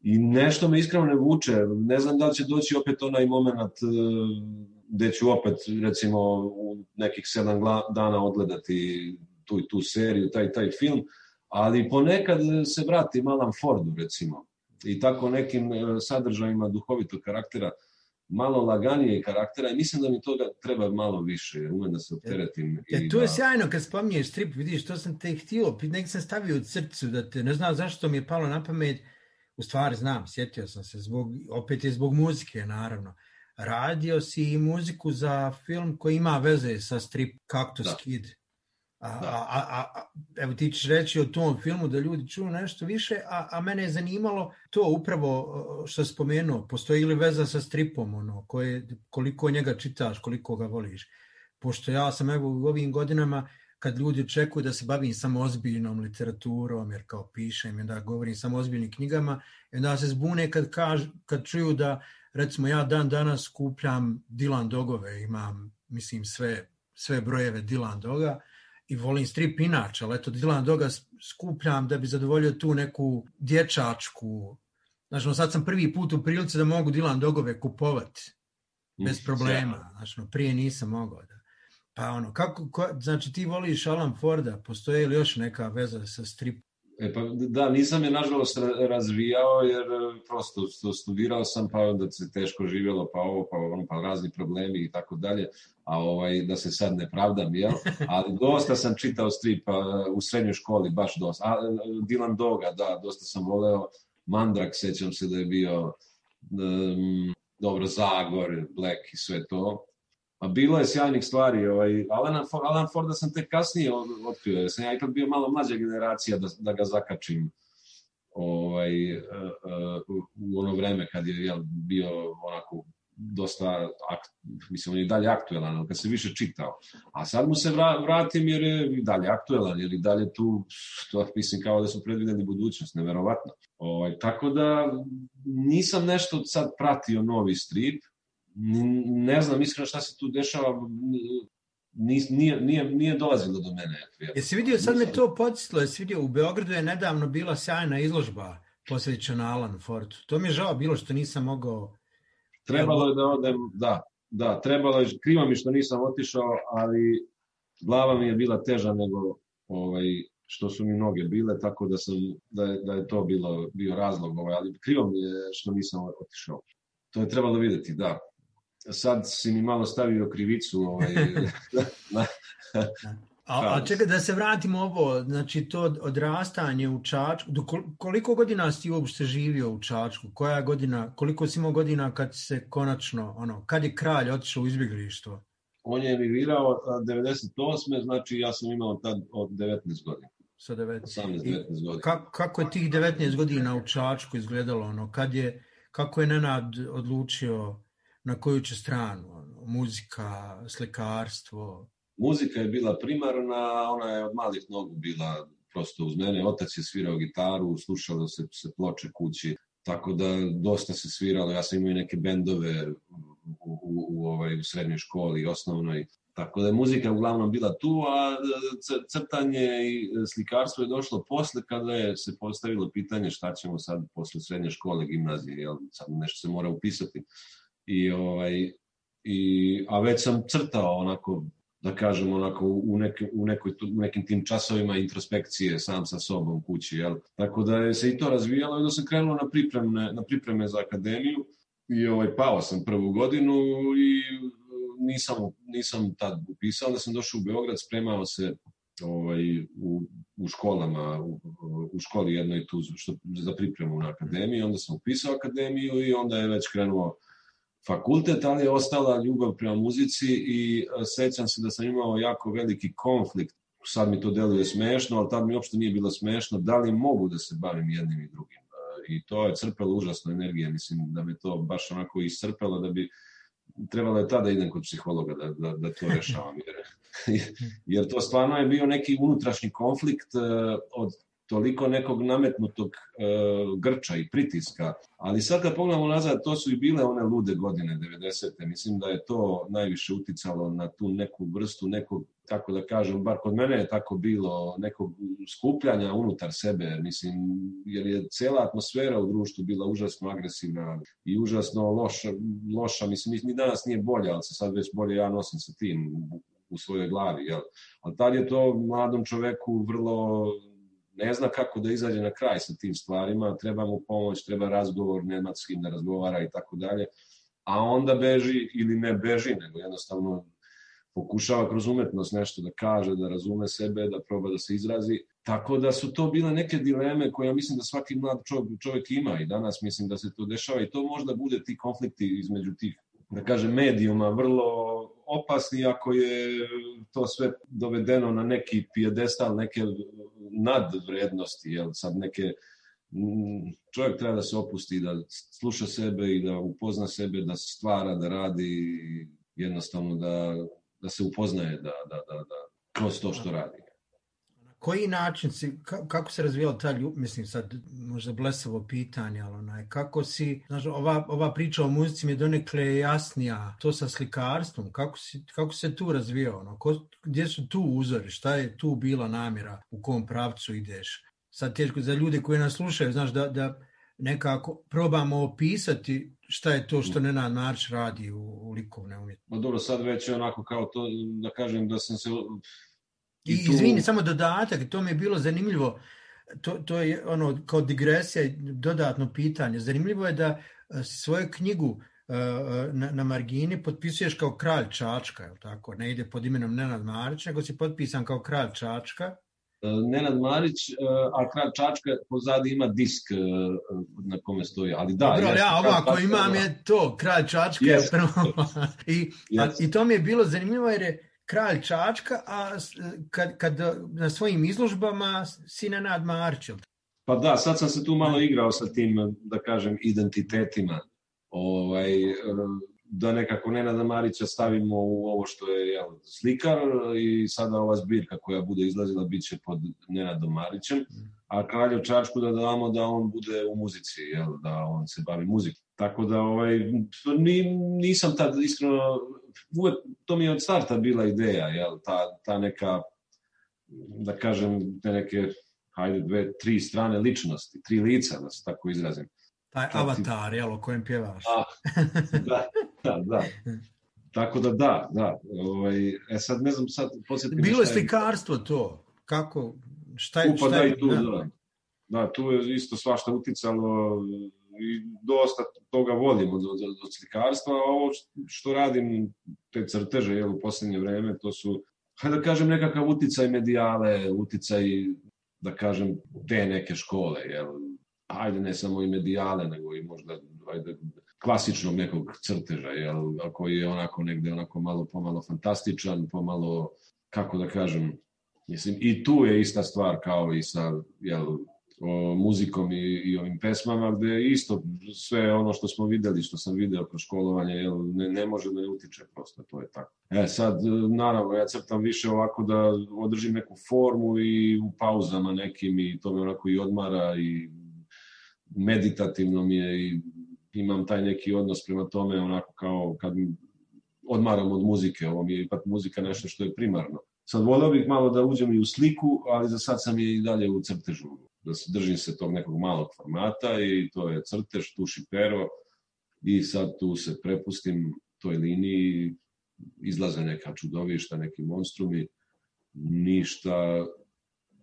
I nešto me iskreno ne vuče. Ne znam da li će doći opet onaj moment uh, gde ću opet recimo u nekih sedam dana odgledati tu i tu seriju, taj taj film, ali ponekad se vrati Alan Fordu recimo i tako nekim e, sadržajima duhovitog karaktera malo laganije karaktera i mislim da mi toga treba malo više, jer umem da se opteretim. Ja, i to da... je sjajno kad spominješ strip, vidiš, to sam te htio, nek sam stavio u srcu, da te, ne znam zašto mi je palo na pamet, u stvari znam, sjetio sam se, zbog, opet je zbog muzike, naravno. Radio si i muziku za film koji ima veze sa strip Cactus da. Kid. A, da. a, a, a, evo ti ćeš reći o tom filmu da ljudi čuju nešto više, a, a mene je zanimalo to upravo što spomenuo, postoji li veza sa stripom, ono, koje, koliko njega čitaš, koliko ga voliš. Pošto ja sam evo u ovim godinama, kad ljudi očekuju da se bavim samo ozbiljnom literaturom, jer kao pišem, onda govorim samo ozbiljnim knjigama, i onda se zbune kad, kaž, kad čuju da, recimo, ja dan danas skupljam Dylan Dogove, imam, mislim, sve, sve brojeve Dylan Doga, i volim strip inače, ali eto Dylan Doga skupljam da bi zadovoljio tu neku dječačku, znači no, sad sam prvi put u prilici da mogu Dylan Dogove kupovati bez problema, znači no, prije nisam mogao da. Pa ono, kako, ko, znači ti voliš Alan Forda, postoje li još neka veza sa strip E pa da, nisam je nažalost razvijao jer e, prosto studirao sam pa onda se teško živjelo pa ovo pa ono pa razni problemi i tako dalje, a ovaj da se sad ne pravdam, jel? Ali dosta sam čitao strip u srednjoj školi baš dosta. A, Dylan Doga, da, dosta sam voleo. Mandrak, sećam se da je bio um, dobro Zagor, Black i sve to. A bilo je sjajnih stvari. Ovaj, Alan, Ford, Alan Forda sam tek kasnije otkrio. Ja sam ja ipak bio malo mlađa generacija da, da ga zakačim ovaj, uh, uh, u ono vreme kad je jel, bio onako dosta, akt, mislim, on je dalje aktuelan, ali kad se više čitao. A sad mu se vra, vratim jer je dalje aktuelan, jer i dalje tu, to mislim kao da su predvideli budućnost, neverovatno. Ovaj, tako da nisam nešto sad pratio novi strip, ne znam iskreno šta se tu dešava, nije, nije, nije dolazilo do mene. Jesi vidio, sad me to podsjetilo, jesi vidio, u Beogradu je nedavno bila sjajna izložba posvećena Alan Fordu. To mi je žao bilo što nisam mogao... Trebalo je da odem, da, da, trebalo je, krivo mi što nisam otišao, ali glava mi je bila teža nego ovaj, što su mi noge bile, tako da sam da je, da je to bilo bio razlog, ovaj, ali krivo mi je što nisam otišao. To je trebalo videti, da sad si mi malo stavio krivicu ovaj, na, A, a čekaj da se vratimo ovo, znači to odrastanje u Čačku, do koliko godina si uopšte živio u Čačku? Koja godina, koliko si imao godina kad se konačno, ono, kad je kralj otišao u izbjeglištvo? On je emigrirao 98. znači ja sam imao tad od 19 godina. Sa 19. 18-19 godina. Kako, kako je tih 19 godina u Čačku izgledalo? Ono, kad je, kako je Nenad odlučio na koju će stranu? Ono, muzika, slikarstvo? Muzika je bila primarna, ona je od malih nogu bila prosto uz mene. Otac je svirao gitaru, slušalo se, se ploče kući, tako da dosta se sviralo. Ja sam imao i neke bendove u, u, u, ovaj, u srednjoj školi, osnovnoj. Tako da je muzika uglavnom bila tu, a crtanje i slikarstvo je došlo posle kada je se postavilo pitanje šta ćemo sad posle srednje škole, gimnazije, jel, sad nešto se mora upisati i ovaj i a već sam crtao onako da kažem onako u, neke, u, nekoj, u nekim tim časovima introspekcije sam sa sobom kući, jel? Tako da je se i to razvijalo i da sam krenuo na pripreme, na pripreme za akademiju i ovaj, pao sam prvu godinu i nisam, nisam tad upisao, da sam došao u Beograd, spremao se ovaj, u, u školama, u, u školi jednoj tu što, za pripremu na akademiju, onda sam upisao akademiju i onda je već krenuo fakultet, ali je ostala ljubav prema muzici i e, sećam se da sam imao jako veliki konflikt. Sad mi to deluje smešno, ali tad mi uopšte nije bilo smešno. Da li mogu da se bavim jednim i drugim? E, I to je crpelo užasno energije. Mislim da me to baš onako iscrpelo da bi trebalo je tada da idem kod psihologa da, da, da to rešavam. Jer, jer to stvarno je bio neki unutrašnji konflikt e, od toliko nekog nametnutog e, grča i pritiska. Ali sad kad pogledamo nazad, to su i bile one lude godine 90. Mislim da je to najviše uticalo na tu neku vrstu nekog tako da kažem, bar kod mene je tako bilo nekog skupljanja unutar sebe, mislim, jer je cela atmosfera u društvu bila užasno agresivna i užasno loša, loša mislim, ni danas nije bolja, ali se sad već bolje ja nosim sa tim u svojoj glavi, jel? Ali tad je to mladom čoveku vrlo ne zna kako da izađe na kraj sa tim stvarima, treba mu pomoć, treba razgovor, nema s kim da razgovara i tako dalje, a onda beži ili ne beži, nego jednostavno pokušava kroz umetnost nešto da kaže, da razume sebe, da proba da se izrazi. Tako da su to bile neke dileme koje ja mislim da svaki mlad čovjek, čovjek ima i danas mislim da se to dešava i to možda bude ti konflikti između tih da kažem, medijuma vrlo opasni ako je to sve dovedeno na neki pijedestal, neke nadvrednosti, jel, sad neke čovjek treba da se opusti, da sluša sebe i da upozna sebe, da stvara, da radi, jednostavno da, da se upoznaje da, da, da, da, kroz to što radi koji način si, kako se razvijala ta ljubav, mislim sad možda blesavo pitanje, ali onaj, kako si, znaš, ova, ova priča o muzici mi je donekle jasnija, to sa slikarstvom, kako, si, kako se tu razvijao, ono, ko, gdje su tu uzori, šta je tu bila namjera, u kom pravcu ideš. Sad teško za ljude koji nas slušaju, znaš, da, da nekako probamo opisati šta je to što Nenad Marč radi u, u likovne umjetnosti. Ma dobro, sad već je onako kao to, da kažem da sam se I, tu... Izvini, samo dodatak, to mi je bilo zanimljivo, to, to je ono kao digresija, dodatno pitanje. Zanimljivo je da e, svoju knjigu e, e, na, na margini potpisuješ kao kralj Čačka, je tako? Ne ide pod imenom Nenad Marić, nego si potpisan kao kralj Čačka. Nenad Marić, a kralj Čačka pozadi ima disk na kome stoji, ali da. Dobro, ja ovako imam je to, kralj Čačka je prvo. I, a, I to mi je bilo zanimljivo jer je kralj Čačka, a kad, kad na svojim izložbama si Nenad Marčel. Pa da, sad sam se tu malo igrao sa tim, da kažem, identitetima. Ovaj, da nekako Nenada Marića stavimo u ovo što je jel, slikar i sada ova zbirka koja bude izlazila bit će pod Nenadom Marićem, a kralju Čačku da damo da on bude u muzici, jel, da on se bavi muzikom. Tako da ovaj, nisam tad iskreno uvek, to mi je od starta bila ideja, jel, ta, ta neka, da kažem, te neke, hajde, dve, tri strane ličnosti, tri lica, da se tako izrazim. Taj Kad avatar, ti... jel, o kojem pjevaš. A, da, da, da. Tako da da, da. Ovaj, e sad ne znam, sad podsjetim... Bilo je slikarstvo to, kako, šta je... Upa, šta je, da, i tu, da. da. Da, tu je isto svašta uticalo i dosta toga volim od, od, od slikarstva, a ovo što radim, te crteže jel, u poslednje vreme, to su, hajde da kažem, nekakav uticaj medijale, uticaj, da kažem, te neke škole, jel, ajde ne samo i medijale, nego i možda ajde, klasičnog nekog crteža, jel, koji je onako negde onako malo pomalo fantastičan, pomalo, kako da kažem, mislim, i tu je ista stvar kao i sa, jel, muzikom i, i ovim pesmama, gde isto sve ono što smo videli, što sam video kroz školovanje, jel, ne, ne može da ne utiče prosto, to je tako. E sad, naravno, ja crtam više ovako da održim neku formu i u pauzama nekim i to me onako i odmara i meditativno mi je i imam taj neki odnos prema tome onako kao kad odmaram od muzike, ovo mi je ipak muzika nešto što je primarno. Sad volio bih malo da uđem i u sliku, ali za sad sam i dalje u crtežu da se držim se tog nekog malog formata i to je crtež, tuš i pero i sad tu se prepustim toj liniji, izlaze neka čudovišta, neki monstrumi, ništa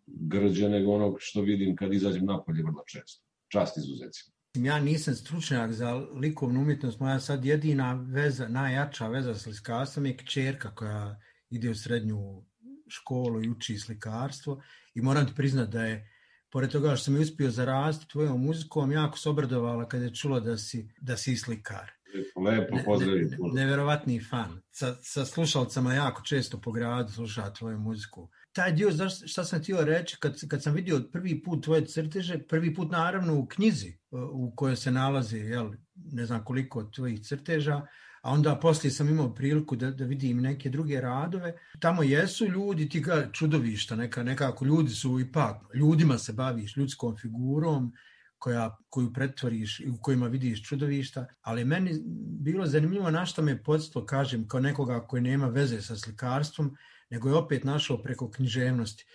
grđe nego onog što vidim kad izađem napolje vrlo često. Čast izuzecima. Ja nisam stručnjak za likovnu umjetnost, moja sad jedina veza, najjača veza s slikarstvom je kćerka koja ide u srednju školu i uči slikarstvo i moram ti priznat da je pored toga što sam uspio zaraziti tvojom muzikom, jako se obradovala kada je čula da si, da si slikar. Lepo, pozdravim. Ne, ne, neverovatni fan. Sa, sa slušalcama jako često po gradu sluša tvoju muziku. Taj dio, znaš šta sam htio reći, kad, kad sam vidio prvi put tvoje crteže, prvi put naravno u knjizi u kojoj se nalazi, jel, ne znam koliko tvojih crteža, a onda poslije sam imao priliku da, da vidim neke druge radove. Tamo jesu ljudi, ti ga čudovišta, neka, nekako ljudi su ipak, ljudima se baviš, ljudskom figurom, koja, koju pretvoriš i u kojima vidiš čudovišta, ali meni bilo zanimljivo na što me podstvo, kažem, kao nekoga koji nema veze sa slikarstvom, nego je opet našao preko književnosti.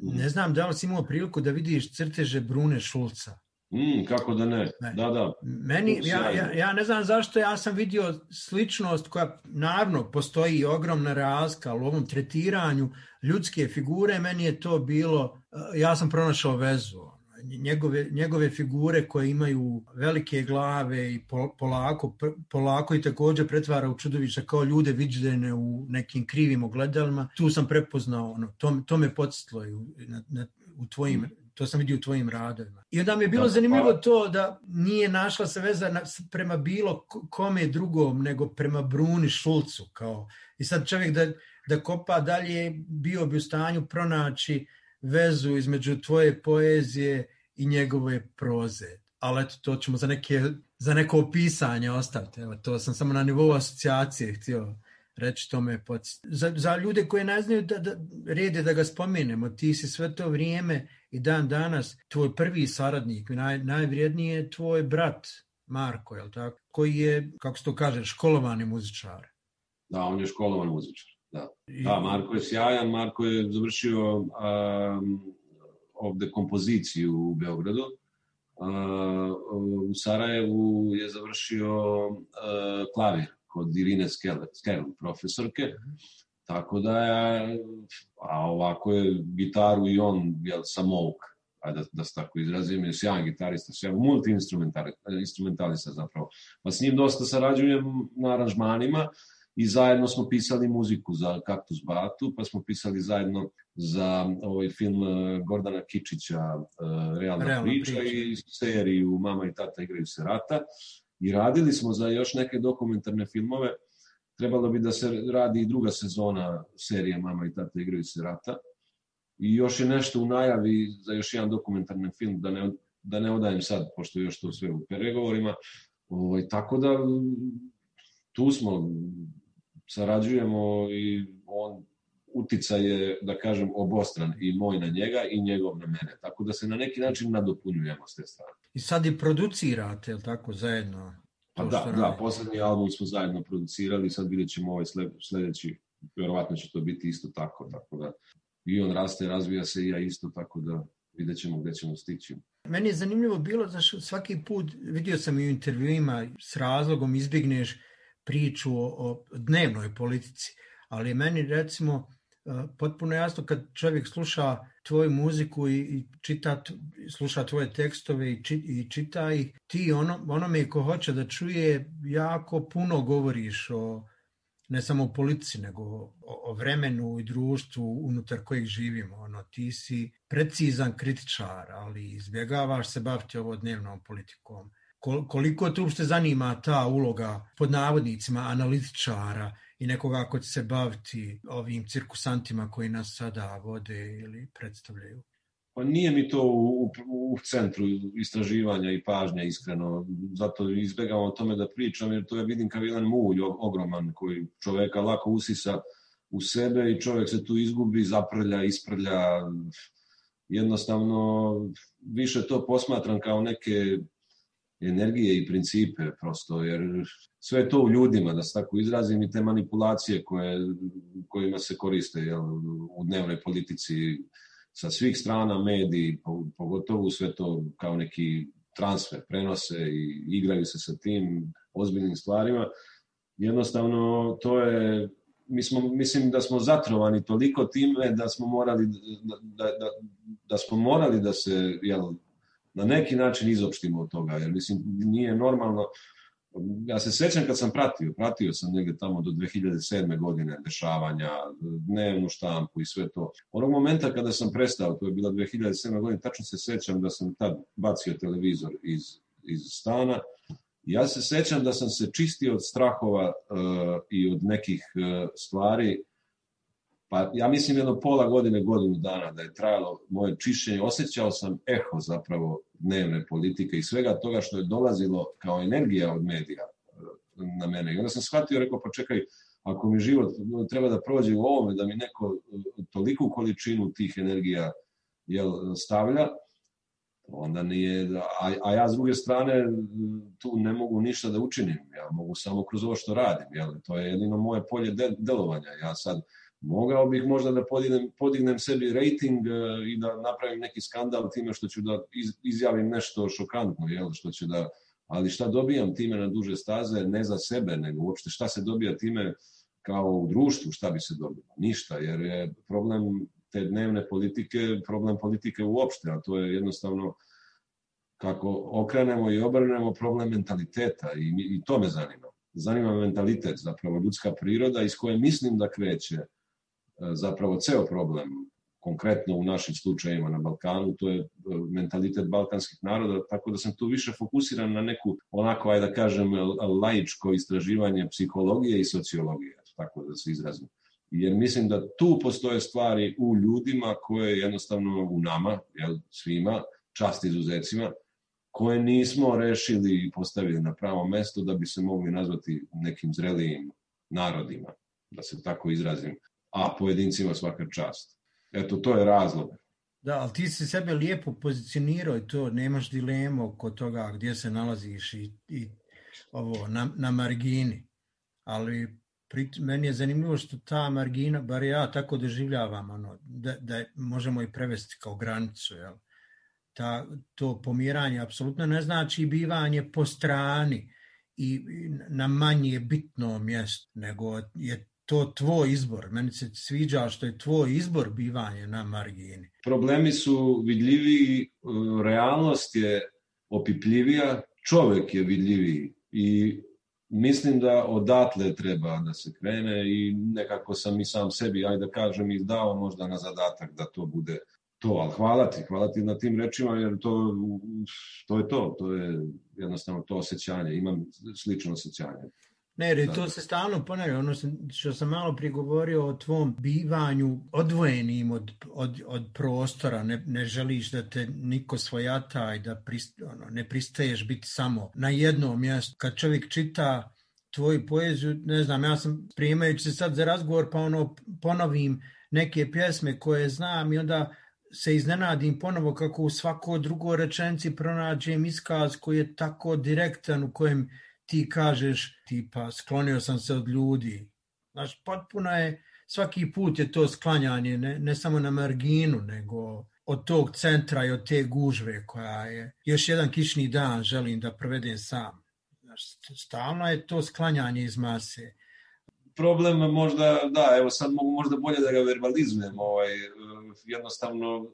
Ne znam da li si imao priliku da vidiš crteže Brune Šulca. Mm, kako da ne, ne. da, da. Meni, ja, ja, ja ne znam zašto ja sam vidio sličnost koja naravno postoji ogromna razlika u ovom tretiranju ljudske figure, meni je to bilo, ja sam pronašao vezu njegove, njegove figure koje imaju velike glave i polako, polako i takođe pretvara u čudovića kao ljude viđene u nekim krivim ogledalima. Tu sam prepoznao, ono, to, to me podsjetilo u, na, na, u tvojim to sam vidio u tvojim radovima. I onda mi je bilo da, zanimljivo to da nije našla se veza na, prema bilo kome drugom nego prema Bruni Šulcu. Kao. I sad čovjek da, da kopa dalje bio bi u stanju pronaći vezu između tvoje poezije i njegove proze. Ali eto, to ćemo za, neke, za neko opisanje ostaviti. Evo, to sam samo na nivou asocijacije htio reći to me za, za ljude koje ne znaju da, da rede da ga spomenemo, ti si sve to vrijeme i dan danas tvoj prvi saradnik, naj, najvrijedniji je tvoj brat Marko, je tako? koji je, kako se to kaže, školovani muzičar. Da, on je školovan muzičar. Da. da, Marko je sjajan, Marko je završio um, ovde kompoziciju u Beogradu. Uh, u Sarajevu je završio uh, klavir kod Irine Skel, profesorke. Tako da je, a ovako je gitaru i on, jel, samouk, ajde da, da se tako izrazim, je sjajan gitarista, sjajan multi-instrumentalista zapravo. Pa s njim dosta sarađujem na aranžmanima, i zajedno smo pisali muziku za Kaktus Batu, pa smo pisali zajedno za ovaj film eh, Gordana Kičića eh, Realna, Realna priča, priča i seriju Mama i tata igraju se rata. I radili smo za još neke dokumentarne filmove. Trebalo bi da se radi i druga sezona serije Mama i tata igraju se rata. I još je nešto u najavi za još jedan dokumentarni film, da ne, da ne odajem sad, pošto još to sve u pregovorima. Ovaj, tako da tu smo, sarađujemo i on uticaj je, da kažem, obostran i moj na njega i njegov na mene. Tako da se na neki način nadopunjujemo s te strane. I sad i producirate, ili tako, zajedno? Pa da, da, poslednji album smo zajedno producirali, sad vidjet ćemo ovaj sledeći, verovatno će to biti isto tako, tako da i on raste, razvija se i ja isto, tako da vidjet ćemo gde ćemo stići. Meni je zanimljivo bilo, znaš, svaki put, vidio sam i u intervjuima, s razlogom izbigneš priču o, o dnevnoj politici, ali meni recimo potpuno jasno kad čovjek sluša tvoju muziku i, i čita, sluša tvoje tekstove i, či, i čita ih, ti ono, onome ko hoće da čuje jako puno govoriš o ne samo o politici, nego o, o vremenu i društvu unutar kojeg živimo. Ono, ti si precizan kritičar, ali izbjegavaš se baviti ovo dnevnom politikom koliko te uopšte zanima ta uloga pod navodnicima analitičara i nekoga ko će se baviti ovim cirkusantima koji nas sada vode ili predstavljaju? Pa nije mi to u, u, u centru istraživanja i pažnja iskreno, zato izbegavam o tome da pričam jer to ja vidim kao jedan mulj ogroman koji čoveka lako usisa u sebe i čovek se tu izgubi, zaprlja, isprlja, jednostavno više to posmatram kao neke energije i principe prosto, jer sve to u ljudima, da se tako izrazim, i te manipulacije koje, kojima se koriste jel, u dnevnoj politici sa svih strana mediji, pogotovo sve to kao neki transfer, prenose i igraju se sa tim ozbiljnim stvarima. Jednostavno, to je mi smo, mislim da smo zatrovani toliko time da smo morali da, da, da, da smo morali da se jel, na neki način izopštimo od toga, jer mislim nije normalno, ja se sećam kad sam pratio, pratio sam negde tamo do 2007. godine dešavanja, dnevnu štampu i sve to. Onog momenta kada sam prestao, to je bila 2007. godina, tačno se sećam da sam tad bacio televizor iz, iz stana, Ja se sećam da sam se čistio od strahova uh, i od nekih uh, stvari pa ja mislim jedno pola godine, godinu dana da je trajalo moje čišćenje, osjećao sam eho zapravo dnevne politike i svega toga što je dolazilo kao energija od medija e, na mene. I onda sam shvatio, rekao, pa čekaj, ako mi život treba da prođe u ovome, da mi neko e, toliku količinu tih energija jel, stavlja, onda nije, a, a ja s druge strane tu ne mogu ništa da učinim, ja mogu samo kroz ovo što radim, jel, to je jedino moje polje de, delovanja, ja sad Mogao bih možda da podignem, podignem sebi rating e, i da napravim neki skandal time što ću da izjavim nešto šokantno, jel, što će da, ali šta dobijam time na duže staze, ne za sebe, nego uopšte šta se dobija time kao u društvu, šta bi se dobilo? Ništa, jer je problem te dnevne politike, problem politike uopšte, a to je jednostavno kako okrenemo i obrnemo problem mentaliteta i, i to me zanima. Zanima me mentalitet, zapravo ljudska priroda iz koje mislim da kreće zapravo ceo problem konkretno u našim slučajima na Balkanu, to je e, mentalitet balkanskih naroda, tako da sam tu više fokusiran na neku, onako, ajde da kažem, laičko istraživanje psihologije i sociologije, tako da se izrazim. Jer mislim da tu postoje stvari u ljudima koje jednostavno u nama, jel, svima, čast izuzecima, koje nismo rešili i postavili na pravo mesto da bi se mogli nazvati nekim zrelijim narodima, da se tako izrazim, a pojedincima svaka čast. Eto, to je razlog. Da, ali ti si sebe lijepo pozicionirao i to, nemaš dilemu oko toga gdje se nalaziš i, i ovo, na, na margini. Ali pri, meni je zanimljivo što ta margina, bar ja tako doživljavam, ono, da, da možemo i prevesti kao granicu, jel? ta, to pomiranje apsolutno ne znači bivanje po strani i na manje bitno mjesto, nego je to tvoj izbor. Meni se sviđa što je tvoj izbor bivanje na margini. Problemi su vidljiviji, realnost je opipljivija, čovek je vidljiviji i mislim da odatle treba da se krene i nekako sam i sam sebi, ajde da kažem, izdao možda na zadatak da to bude to, ali hvala ti, hvala ti na tim rečima, jer to, to je to, to je jednostavno to osjećanje, imam slično osjećanje. Ne, jer to se stalno ponavlja, ono što sam malo prigovorio o tvom bivanju odvojenim od, od, od prostora, ne, ne želiš da te niko svojata i da prist, ono, ne pristaješ biti samo na jednom mjestu. Kad čovjek čita tvoju poeziju, ne znam, ja sam primajući se sad za razgovor, pa ono ponovim neke pjesme koje znam i onda se iznenadim ponovo kako u svako drugo rečenci pronađem iskaz koji je tako direktan u kojem ti kažeš tipa sklonio sam se od ljudi. Znaš, potpuno je, svaki put je to sklanjanje ne, ne samo na marginu, nego od tog centra i od te gužve koja je još jedan kišni dan želim da provedem sam. Znaš, stalno je to sklanjanje iz mase problem možda, da, evo sad mogu možda bolje da ga verbalizujem, ovaj, jednostavno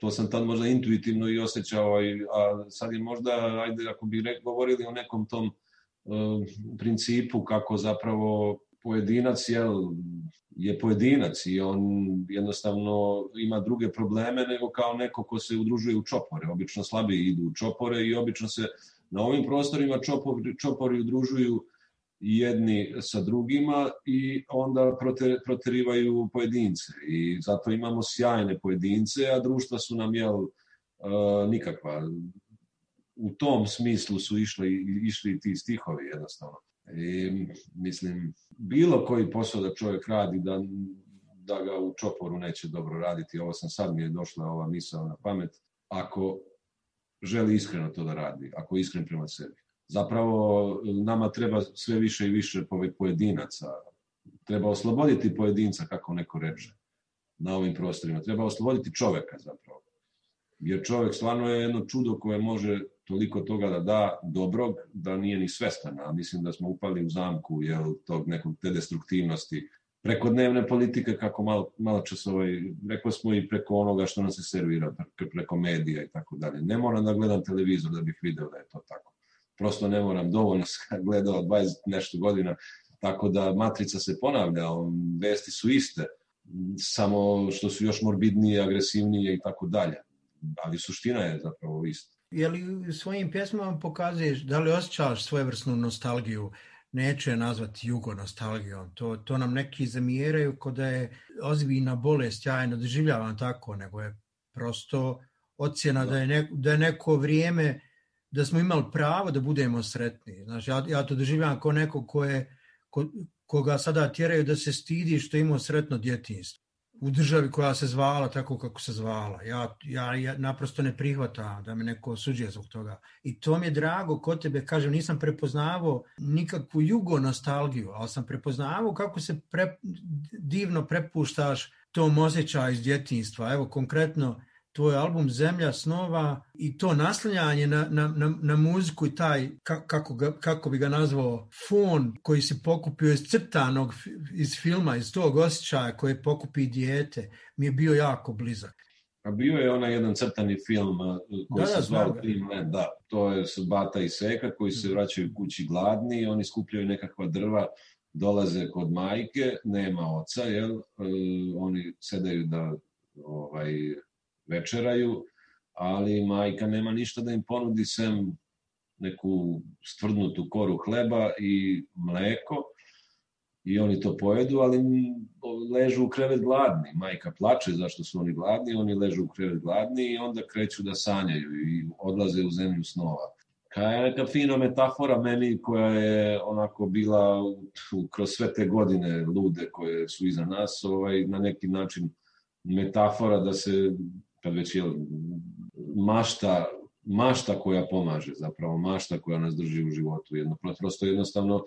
to sam tad možda intuitivno i osjećao, a sad je možda, ajde, ako bi govorili o nekom tom principu kako zapravo pojedinac je, je pojedinac i on jednostavno ima druge probleme nego kao neko ko se udružuje u čopore. Obično slabije idu u čopore i obično se na ovim prostorima čopori, čopori udružuju jedni sa drugima i onda proterivaju pojedince. I zato imamo sjajne pojedince, a društva su nam jel, nikakva. U tom smislu su išli, išli ti stihovi jednostavno. I, mislim, bilo koji posao da čovjek radi, da, da ga u čoporu neće dobro raditi, ovo sam sad mi je došla ova misla na pamet, ako želi iskreno to da radi, ako je iskren prema sebi zapravo nama treba sve više i više pojedinaca. Treba osloboditi pojedinca, kako neko reče, na ovim prostorima. Treba osloboditi čoveka zapravo. Jer čovek stvarno je jedno čudo koje može toliko toga da da dobrog, da nije ni svestan. Mislim da smo upali u zamku jel, tog nekog te destruktivnosti preko dnevne politike, kako malo, malo čas ovaj, rekao smo i preko onoga što nam se servira, preko medija i tako dalje. Ne moram da gledam televizor da bih video da je to tako prosto ne moram, dovoljno sam gledao 20 nešto godina, tako da matrica se ponavlja, vesti su iste, samo što su još morbidnije, agresivnije i tako dalje. Ali suština je zapravo ista. Je li svojim pjesmama pokazuješ, da li osjećaš svojevrsnu nostalgiju, neću je nazvati jugo nostalgijom, to, to nam neki zamjeraju kod da je ozbiljna bolest, ja je ne doživljavam tako, nego je prosto ocjena da, da je, ne, da je neko vrijeme da smo imali pravo da budemo sretni. Znaš, ja, ja to doživljam kao neko ko je, ko, koga sada tjeraju da se stidi što imao sretno djetinstvo. U državi koja se zvala tako kako se zvala. Ja, ja, ja naprosto ne prihvatam da me neko osuđuje zbog toga. I to mi je drago kod tebe, kažem, nisam prepoznavao nikakvu jugo nostalgiju, ali sam prepoznavao kako se pre, divno prepuštaš tom osjećaju iz djetinstva. Evo, konkretno, tvoj album Zemlja snova i to naslanjanje na, na, na, na muziku i taj, kako, ga, kako bi ga nazvao, fon koji se pokupio iz crtanog iz filma, iz tog osjećaja koje pokupi dijete, mi je bio jako blizak. A bio je onaj jedan crtani film koji da, se da, zvao Dreamland, da, to je Bata i Seka koji se vraćaju kući gladni, oni skupljaju nekakva drva, dolaze kod majke, nema oca, jel? E, oni sedaju da ovaj, večeraju, ali majka nema ništa da im ponudi sem neku stvrdnutu koru hleba i mleko i oni to pojedu, ali ležu u krevet gladni. Majka plače zašto su oni gladni, oni ležu u krevet gladni i onda kreću da sanjaju i odlaze u zemlju snova. Kaj je neka fina metafora meni koja je onako bila kroz sve te godine lude koje su iza nas, ovaj, na neki način metafora da se kad već je mašta, mašta koja pomaže zapravo, mašta koja nas drži u životu. Jedno, prosto jednostavno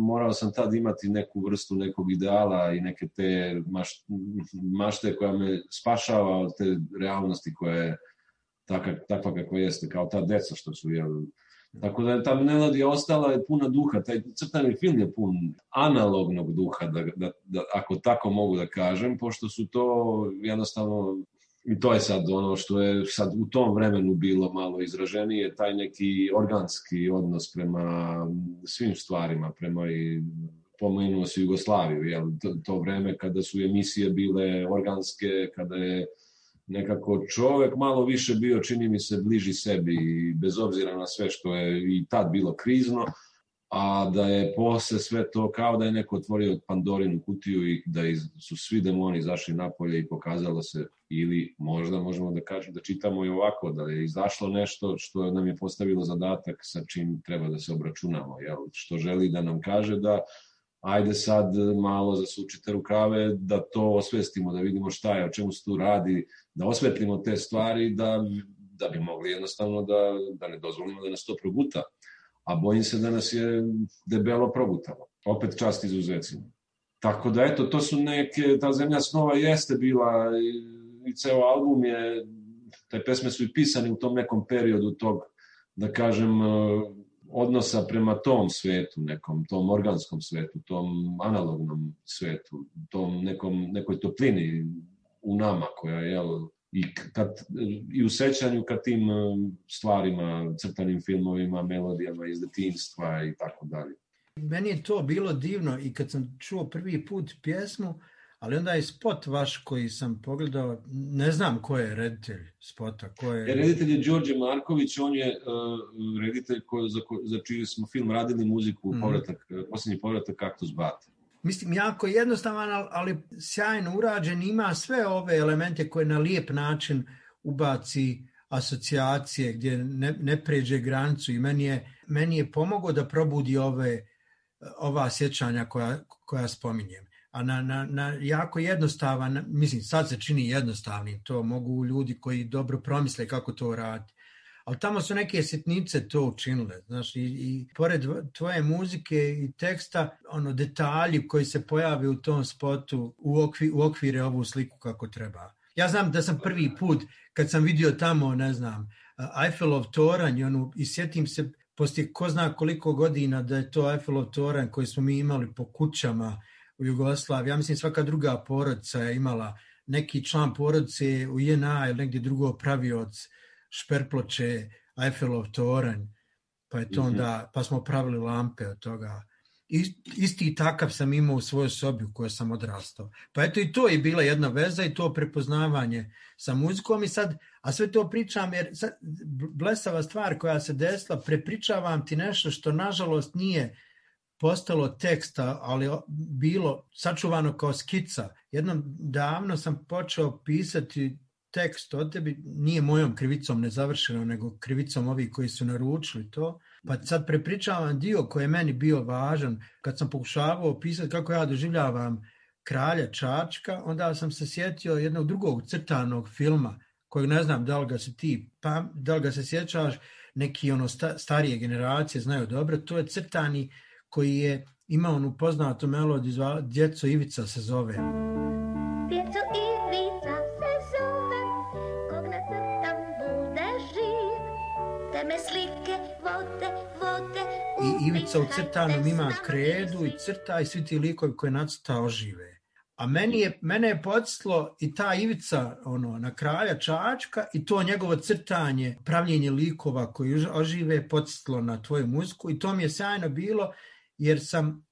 morao sam tad imati neku vrstu nekog ideala i neke te maš, mašte koja me spašava od te realnosti koja je takva, takva kakva jeste, kao ta deca što su jel, Tako da ta melodija ostala je puna duha, taj crtani film je pun analognog duha, da, da, da, ako tako mogu da kažem, pošto su to jednostavno I to je sad ono što je sad u tom vremenu bilo malo izraženije, taj neki organski odnos prema svim stvarima, prema i pomenuo se Jugoslaviju, jel, to, to vreme kada su emisije bile organske, kada je nekako čovek malo više bio, čini mi se, bliži sebi, bez obzira na sve što je i tad bilo krizno, a da je posle sve to kao da je neko otvorio Pandorinu kutiju i da su svi demoni izašli napolje i pokazalo se ili možda možemo da kažem da čitamo i ovako da je izašlo nešto što nam je postavilo zadatak sa čim treba da se obračunamo, jel? što želi da nam kaže da ajde sad malo zasučite rukave, da to osvestimo, da vidimo šta je, o čemu se tu radi, da osvetlimo te stvari, da, da bi mogli jednostavno da, da ne dozvolimo da nas to proguta a bojim se da nas je debelo progutalo. Opet čast izuzecima. Tako da, eto, to su neke, ta zemlja snova jeste bila i, i ceo album je, te pesme su i pisane u tom nekom periodu tog, da kažem, e, odnosa prema tom svetu, nekom, tom organskom svetu, tom analognom svetu, tom nekom, nekoj toplini u nama koja je, jel, i, kad, i u sećanju ka tim um, stvarima, crtanim filmovima, melodijama iz detinstva i tako dalje. Meni je to bilo divno i kad sam čuo prvi put pjesmu, ali onda je spot vaš koji sam pogledao, ne znam ko je reditelj spota. Ko je... E, reditelj je Đorđe Marković, on je uh, reditelj koji, za, za čiji smo film radili muziku, mm. povratak, posljednji povratak Kaktus Bate mislim, jako jednostavan, ali sjajno urađen, ima sve ove elemente koje na lijep način ubaci asocijacije gdje ne, ne pređe granicu i meni je, meni je pomogao da probudi ove, ova sjećanja koja, koja spominjem. A na, na, na jako jednostavan, mislim, sad se čini jednostavnim, to mogu ljudi koji dobro promisle kako to radi ali tamo su neke sitnice to učinile, znaš, i, i pored tvoje muzike i teksta, ono, detalji koji se pojave u tom spotu u, okvi, u okvire ovu sliku kako treba. Ja znam da sam prvi put, kad sam vidio tamo, ne znam, Eiffelov toranj, onu, i sjetim se poslije ko zna koliko godina da je to Eiffelov toranj koji smo mi imali po kućama u Jugoslaviji. Ja mislim svaka druga porodica je imala neki član porodice u JNA ili negdje drugo pravio od šperploče, Eiffelov toranj, pa je to mhm. onda, pa smo pravili lampe od toga. Isti takav sam imao u svojoj sobi u kojoj sam odrastao. Pa eto i to je bila jedna veza i to prepoznavanje sa muzikom i sad, a sve to pričam jer sad, blesava stvar koja se desila, prepričavam ti nešto što nažalost nije postalo teksta, ali bilo sačuvano kao skica. Jednom davno sam počeo pisati tekst o tebi nije mojom krivicom nezavršeno, nego krivicom ovih koji su naručili to. Pa sad prepričavam dio koji je meni bio važan kad sam pokušavao opisati kako ja doživljavam kralja Čačka, onda sam se sjetio jednog drugog crtanog filma, kojeg ne znam da li ga se ti, pa, da li ga se sjećaš, neki ono sta, starije generacije znaju dobro, to je crtani koji je imao onu poznatu melodiju, Djeco Ivica se zove. Djeco Ivica I Ivica u crtanom ima kredu i crta i svi ti likovi koje nacrta ožive. A meni je, mene je podsjetilo i ta Ivica ono, na kralja Čačka i to njegovo crtanje, pravljenje likova koji ožive podsjetilo na tvoju muziku i to mi je sjajno bilo jer sam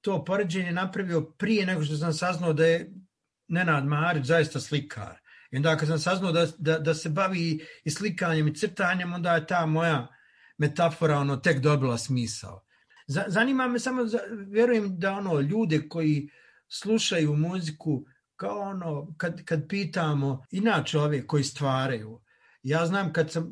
to poređenje napravio prije nego što sam saznao da je Nenad Marić zaista slikar. I onda kad sam saznao da, da, da se bavi i slikanjem i crtanjem, onda je ta moja metafora ono tek dobila smisao. Zanima me samo, vjerujem da ono ljude koji slušaju muziku kao ono kad, kad pitamo inače ove koji stvaraju. Ja znam kad sam,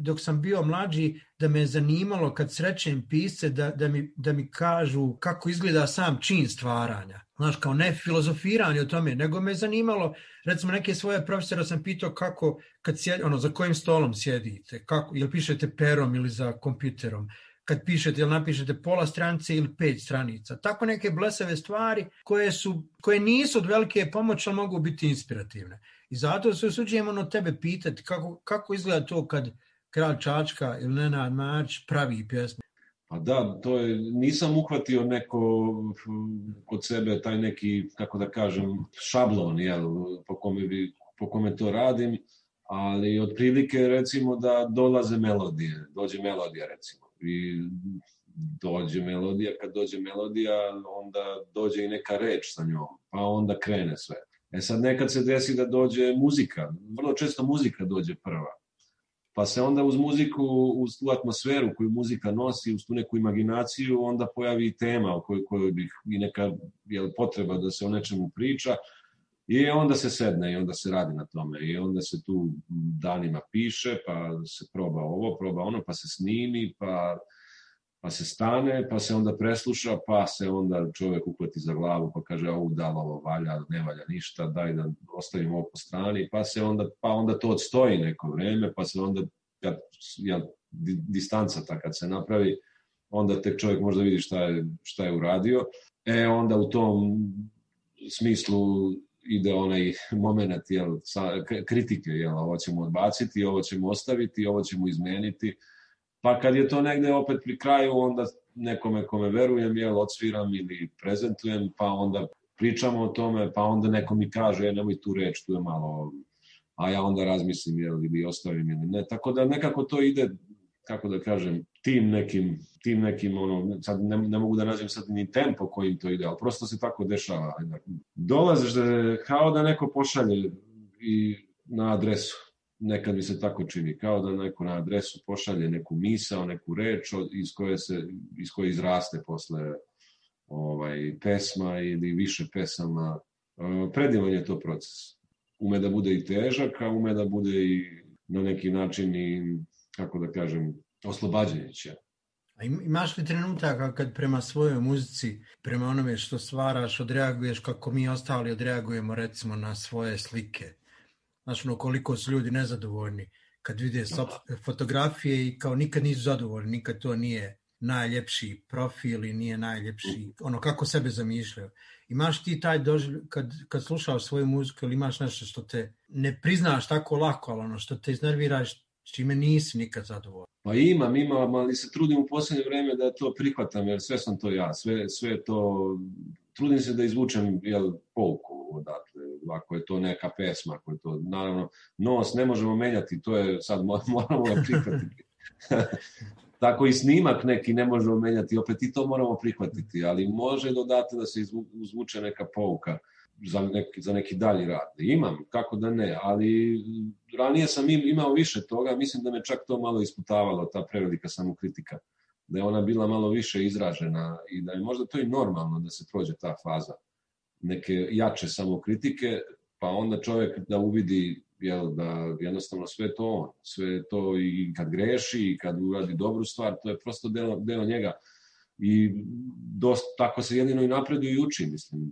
dok sam bio mlađi da me je zanimalo kad srećem pisce da, da, mi, da mi kažu kako izgleda sam čin stvaranja. Znaš, kao ne filozofiranje o tome, nego me je zanimalo, recimo neke svoje profesora sam pitao kako, kad sjedi, ono, za kojim stolom sjedite, kako, ili pišete perom ili za kompjuterom, kad pišete ili napišete pola stranice ili pet stranica. Tako neke blesave stvari koje, su, koje nisu od velike pomoći, ali mogu biti inspirativne. I zato se usuđujemo ono tebe pitati kako, kako izgleda to kad Kralj Čačka ili Nenad Marić pravi pjesme. Pa da, to je, nisam uhvatio neko kod sebe taj neki, kako da kažem, šablon, jel, po kome, bi, po kome to radim, ali otprilike recimo da dolaze melodije, dođe melodija recimo i dođe melodija, kad dođe melodija, onda dođe i neka reč sa njom, pa onda krene sve. E sad nekad se desi da dođe muzika, vrlo često muzika dođe prva. Pa se onda uz muziku, uz tu atmosferu koju muzika nosi, uz tu neku imaginaciju, onda pojavi tema o kojoj, kojoj bih i neka jel, potreba da se o nečemu priča, I onda se sedne i onda se radi na tome i onda se tu danima piše, pa se proba ovo, proba ono, pa se snimi, pa, pa se stane, pa se onda presluša, pa se onda čovjek uhvati za glavu pa kaže ovo da ovo valja, ne valja ništa, daj da ostavimo ovo po strani, pa se onda, pa onda to odstoji neko vreme, pa se onda kad ja, distanca ta kad se napravi, onda tek čovjek možda vidi šta je, šta je uradio. E onda u tom smislu ide onaj moment jel, sa, kritike, jel, ovo ćemo odbaciti, ovo ćemo ostaviti, ovo ćemo izmeniti. Pa kad je to negde opet pri kraju, onda nekome kome verujem, jel, odsviram ili prezentujem, pa onda pričamo o tome, pa onda neko mi kaže, e, nemoj tu reč, tu je malo, a ja onda razmislim, jel, ili ostavim ili ne. Tako da nekako to ide, kako da kažem, tim nekim, tim nekim ono, sad ne, ne mogu da nađem sad ni tempo kojim to ide, ali prosto se tako dešava. Dolaziš da, kao da neko pošalje i na adresu. Nekad mi se tako čini, kao da neko na adresu pošalje neku misao, neku reč iz koje, se, iz koje izraste posle ovaj, pesma ili više pesama. Predivan je to proces. Ume da bude i težak, a ume da bude i na neki način i, kako da kažem, oslobađajuća. A imaš li trenutaka kad prema svojoj muzici, prema onome što stvaraš, odreaguješ kako mi ostali odreagujemo recimo na svoje slike? Znaš, ono, koliko su ljudi nezadovoljni kad vide fotografije i kao nikad nisu zadovoljni, nikad to nije najljepši profil i nije najljepši, ono kako sebe zamišljaju. Imaš ti taj doživlj kad, kad slušaš svoju muziku ili imaš nešto što te ne priznaš tako lako, ali ono što te iznerviraš, čime nisi nikad zadovoljan? Pa imam, imam, ali se trudim u poslednje vreme da to prihvatam, jer sve sam to ja, sve, sve to, trudim se da izvučem jel, pouku odatle, ako je to neka pesma, ako je to, naravno, nos ne možemo menjati, to je sad moramo ga prihvatiti. Tako i snimak neki ne možemo menjati, opet i to moramo prihvatiti, ali može dodati da se izvuče neka pouka za neki, za neki dalji rad. Imam, kako da ne, ali ranije sam imao više toga, mislim da me čak to malo isputavalo, ta prevelika samokritika, da je ona bila malo više izražena i da je možda to i normalno da se prođe ta faza neke jače samokritike, pa onda čovjek da uvidi jel, da jednostavno sve to on, sve to i kad greši i kad uradi dobru stvar, to je prosto deo, deo njega i dosta, tako se jedino i napreduje i uči, mislim,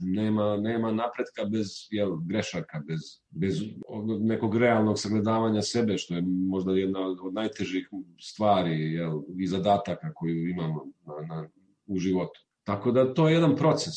nema, nema napretka bez jel, grešaka, bez, bez nekog realnog sagledavanja sebe, što je možda jedna od najtežih stvari jel, i zadataka koju imamo na, na, u životu. Tako da to je jedan proces.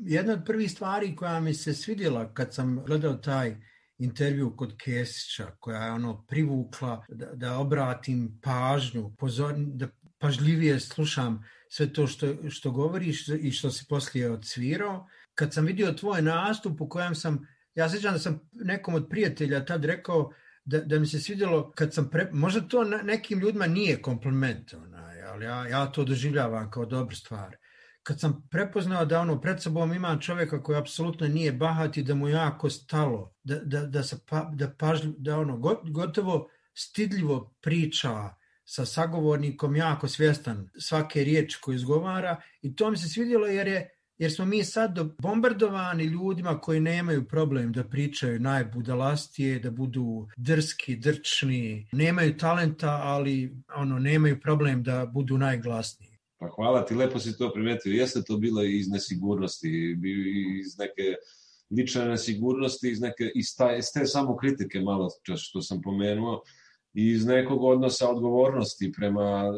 Jedna od prvih stvari koja mi se svidjela kad sam gledao taj intervju kod Kesića, koja je ono privukla da, da obratim pažnju, pozor, da pažljivije slušam sve to što, što govoriš i što si poslije odsvirao. Kad sam vidio tvoj nastup u kojem sam, ja sećam da sam nekom od prijatelja tad rekao da, da mi se svidjelo kad sam, pre, možda to nekim ljudima nije kompliment, onaj, ali ja, ja to doživljavam kao dobru stvar. Kad sam prepoznao da ono pred sobom ima čovjeka koji apsolutno nije bahat i da mu jako stalo, da, da, da, se pa, da, pažlj, da ono gotovo stidljivo priča sa sagovornikom jako svjestan svake riječi koju izgovara i to mi se svidjelo jer je jer smo mi sad bombardovani ljudima koji nemaju problem da pričaju najbudalastije, da budu drski, drčni, nemaju talenta, ali ono nemaju problem da budu najglasniji. Pa hvala ti, lepo si to primetio. Jeste to bilo iz nesigurnosti, iz neke lične nesigurnosti, iz neke iz, ta, iz te samo kritike malo što sam pomenuo iz nekog odnosa odgovornosti prema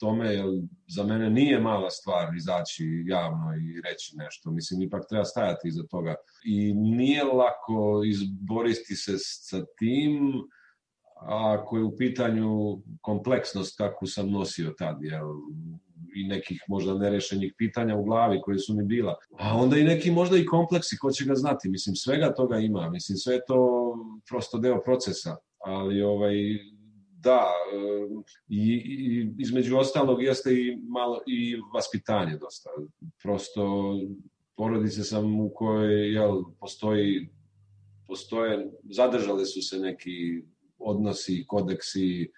tome, jer za mene nije mala stvar izaći javno i reći nešto. Mislim, ipak treba stajati iza toga. I nije lako izboriti se sa tim, ako je u pitanju kompleksnost kakvu sam nosio tad, jel, i nekih možda nerešenih pitanja u glavi koje su mi bila. A onda i neki možda i kompleksi, ko će ga znati. Mislim, svega toga ima. Mislim, sve je to prosto deo procesa ali ovaj da i, i između ostalog jeste i malo i vaspitanje dosta prosto porodice sam u kojoj jel postoji postoje zadržale su se neki odnosi kodeksi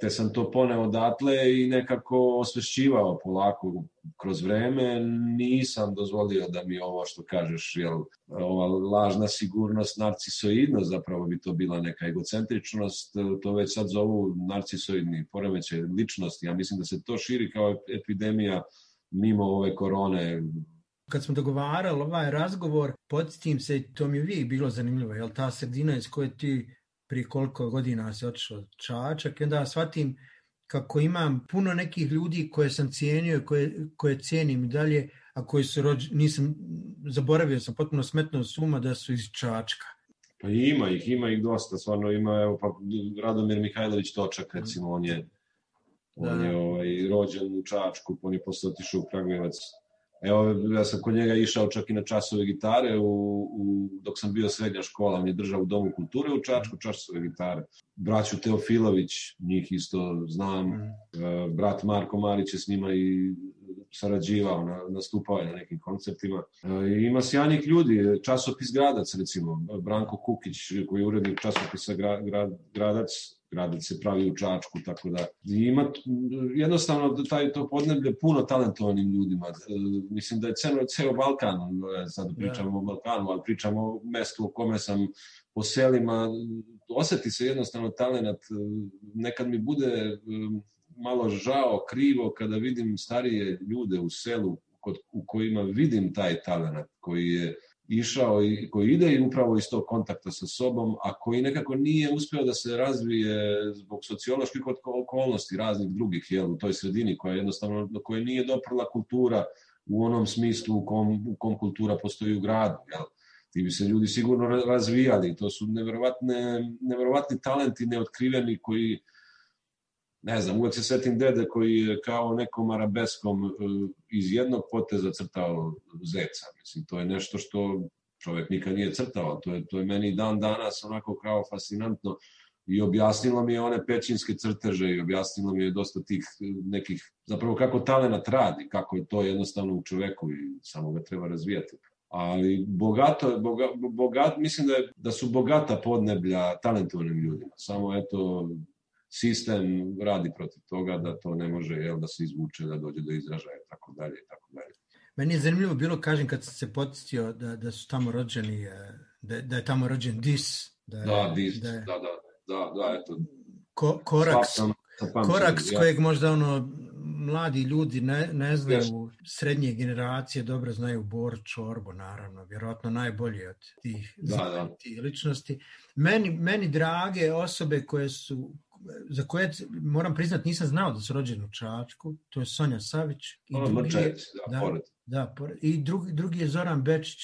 te sam to poneo odatle i nekako osvešćivao polako kroz vreme. Nisam dozvolio da mi ovo što kažeš, jel, ova lažna sigurnost, narcisoidnost, zapravo bi to bila neka egocentričnost, to već sad zovu narcisoidni poremećaj ličnosti. Ja mislim da se to širi kao epidemija mimo ove korone, kad smo dogovarali ovaj razgovor, podsjetim se, to mi je uvijek bilo zanimljivo, jel ta sredina iz koje ti prije koliko godina se otišao Čačak i onda shvatim kako imam puno nekih ljudi koje sam cijenio i koje, koje cijenim i dalje, a koji su rođ... nisam, zaboravio sam potpuno smetno suma da su iz Čačka. Pa ima ih, ima ih dosta, stvarno ima, evo pa Radomir Mihajlović Točak, recimo, on je, on da. je ovaj, rođen u Čačku, on je posle otišao u Kragujevac, Evo, ja sam kod njega išao čak i na časove gitare, u, u, dok sam bio srednja škola, on je držao u Domu kulture u Čačku časove gitare. Braću Teofilović, njih isto znam, mm. brat Marko Marić je s njima i sarađivao, na, nastupao je na nekim koncertima. E, ima sjajnih ljudi, časopis Gradac recimo, Branko Kukić koji je urednik časopisa Gra, Gra, Gradac, gradac se pravi u Čačku, tako da ima jednostavno taj to podneblje puno talentovanim ljudima. E, mislim da je celo, ceo Balkan, e, sad da. pričamo yeah. o Balkanu, ali pričamo o mestu u kome sam po selima, oseti se jednostavno talent. Nekad mi bude malo žao, krivo kada vidim starije ljude u selu kod, u kojima vidim taj talent koji je išao i koji ide i upravo iz tog kontakta sa sobom, a koji nekako nije uspeo da se razvije zbog socioloških okolnosti raznih drugih jel, u toj sredini koja jednostavno do koje nije doprla kultura u onom smislu u kom, u kom kultura postoji u gradu. Jel. Ti bi se ljudi sigurno razvijali. To su neverovatne, neverovatni talenti neotkriveni koji ne znam, uvek se setim dede koji je kao nekom arabeskom e, iz jednog poteza crtao zeca. Mislim, to je nešto što čovek nikad nije crtao. To je, to je meni dan danas onako kao fascinantno i objasnilo mi je one pećinske crteže i objasnilo mi je dosta tih nekih, zapravo kako talenat radi, kako je to jednostavno u čoveku i samo ga treba razvijati. Ali bogato, boga, bogat, mislim da, je, da su bogata podneblja talentovanim ljudima. Samo eto, sistem radi protiv toga da to ne može jel, da se izvuče, da dođe do izražaja i tako dalje i tako dalje. Meni je zanimljivo bilo, kažem, kad sam se podsjetio da, da su tamo rođeni, eh, da, da je tamo rođen Dis. Da, je, da Dis, da, je, da, da, da, da, eto. Ko, koraks, sam, korak s kojeg možda ono mladi ljudi ne, ne znaju, srednje generacije dobro znaju Bor Čorbo, naravno, vjerojatno najbolji od tih, Da, da. tih ličnosti. Meni, meni drage osobe koje su za koje moram priznati nisam znao da su rođeni u Čačku, to je Sonja Savić. i Ono drugi je- Mrčajac, da, da. pored. Da, por- i drugi, drugi je Zoran Bečić,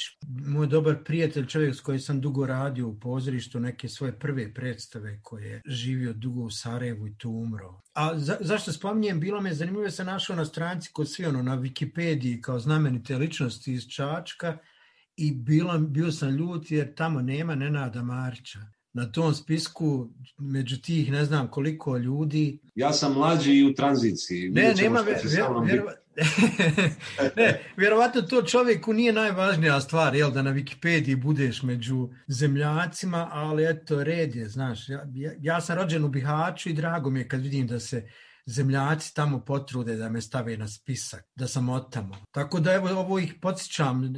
moj dobar prijatelj, čovjek s kojim sam dugo radio u pozorištu, neke svoje prve predstave koje je živio dugo u Sarajevu i tu umro. A za, zašto spominjem, bilo me zanimljivo, sam našao na stranici kod svi ono, na Wikipediji kao znamenite ličnosti iz Čačka i bilo, bio sam ljut jer tamo nema Nenada Marića. Na tom spisku, među tih ne znam koliko ljudi, Ja sam mlađi i u tranziciji. ne, nema, ne, vjerovatno to čovjeku nije najvažnija stvar, jel, da na Wikipediji budeš među zemljacima, ali eto, red je, znaš, ja, ja, ja sam rođen u Bihaću i drago mi je kad vidim da se zemljaci tamo potrude da me stave na spisak, da sam od tamo. Tako da evo ovo ih podsjećam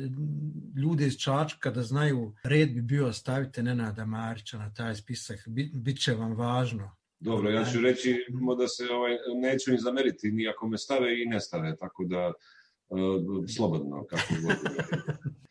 ljude iz Čačka da znaju red bi bio stavite Nenada Marića na taj spisak, Bi, bit će vam važno. Dobro, ja ću reći da se ovaj, neću ni zameriti ni ako me stave i ne stave, tako da uh, slobodno, kako god.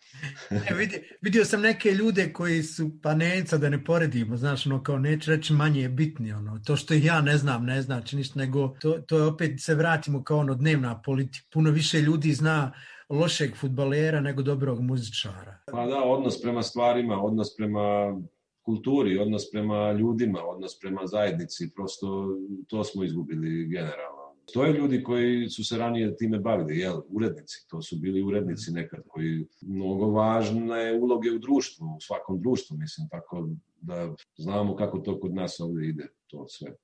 E, vidi, vidio sam neke ljude koji su, pa neca da ne poredimo, znaš, ono kao neću reći manje je bitni, ono, to što ja ne znam, ne znači ništa, nego to, to je opet se vratimo kao ono dnevna politika, puno više ljudi zna lošeg futbalera nego dobrog muzičara. Pa da, odnos prema stvarima, odnos prema kulturi, odnos prema ljudima, odnos prema zajednici, prosto to smo izgubili generalno. To je ljudi koji su se ranije time bavili, jel, urednici, to su bili urednici nekad koji mnogo važne uloge u društvu, u svakom društvu, mislim, tako da znamo kako to kod nas ovdje ide, to sve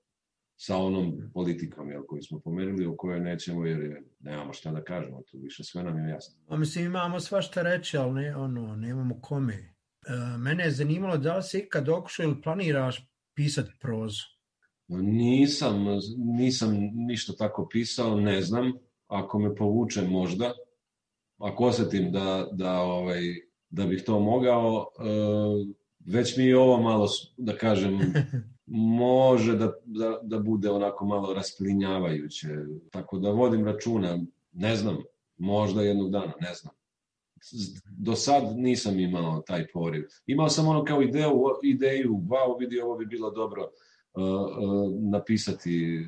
sa onom politikom jel, koju smo pomenuli, o kojoj nećemo jer je, nemamo šta da kažemo, tu više sve nam je jasno. A mislim, imamo svašta reći, ali ne, ono, nemamo kome. E, mene je zanimalo da li se ikad okušao ili planiraš pisati prozu? Nisam, nisam ništa tako pisao, ne znam. Ako me povuče možda, ako osjetim da, da, ovaj, da bih to mogao, e, već mi je ovo malo, da kažem, može da, da, da bude onako malo rasplinjavajuće. Tako da vodim računa, ne znam, možda jednog dana, ne znam. Do sad nisam imao taj poriv. Imao sam ono kao ideju, ideju wow, vidi, ovo bi bilo dobro napisati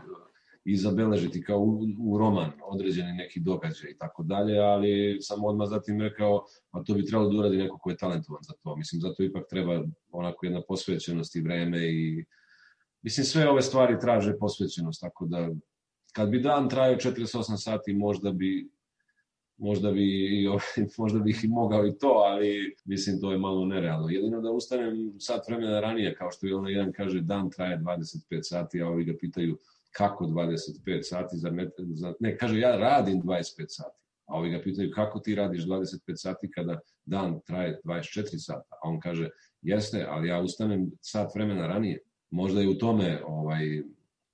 i zabeležiti kao u, u roman određeni neki događaj i tako dalje, ali sam odmah zatim rekao, a to bi trebalo da uradi neko ko je talentovan za to. Mislim, zato ipak treba onako jedna posvećenost i vreme i mislim, sve ove stvari traže posvećenost, tako da kad bi dan trajao 48 sati, možda bi možda bi, i možda bih i mogao i to, ali mislim to je malo nerealno. Jedino da ustanem sat vremena ranije, kao što je ono jedan kaže dan traje 25 sati, a ovi ga pitaju kako 25 sati, za ne, za, ne, kaže ja radim 25 sati, a ovi ga pitaju kako ti radiš 25 sati kada dan traje 24 sata, a on kaže jeste, ali ja ustanem sat vremena ranije. Možda je u tome ovaj,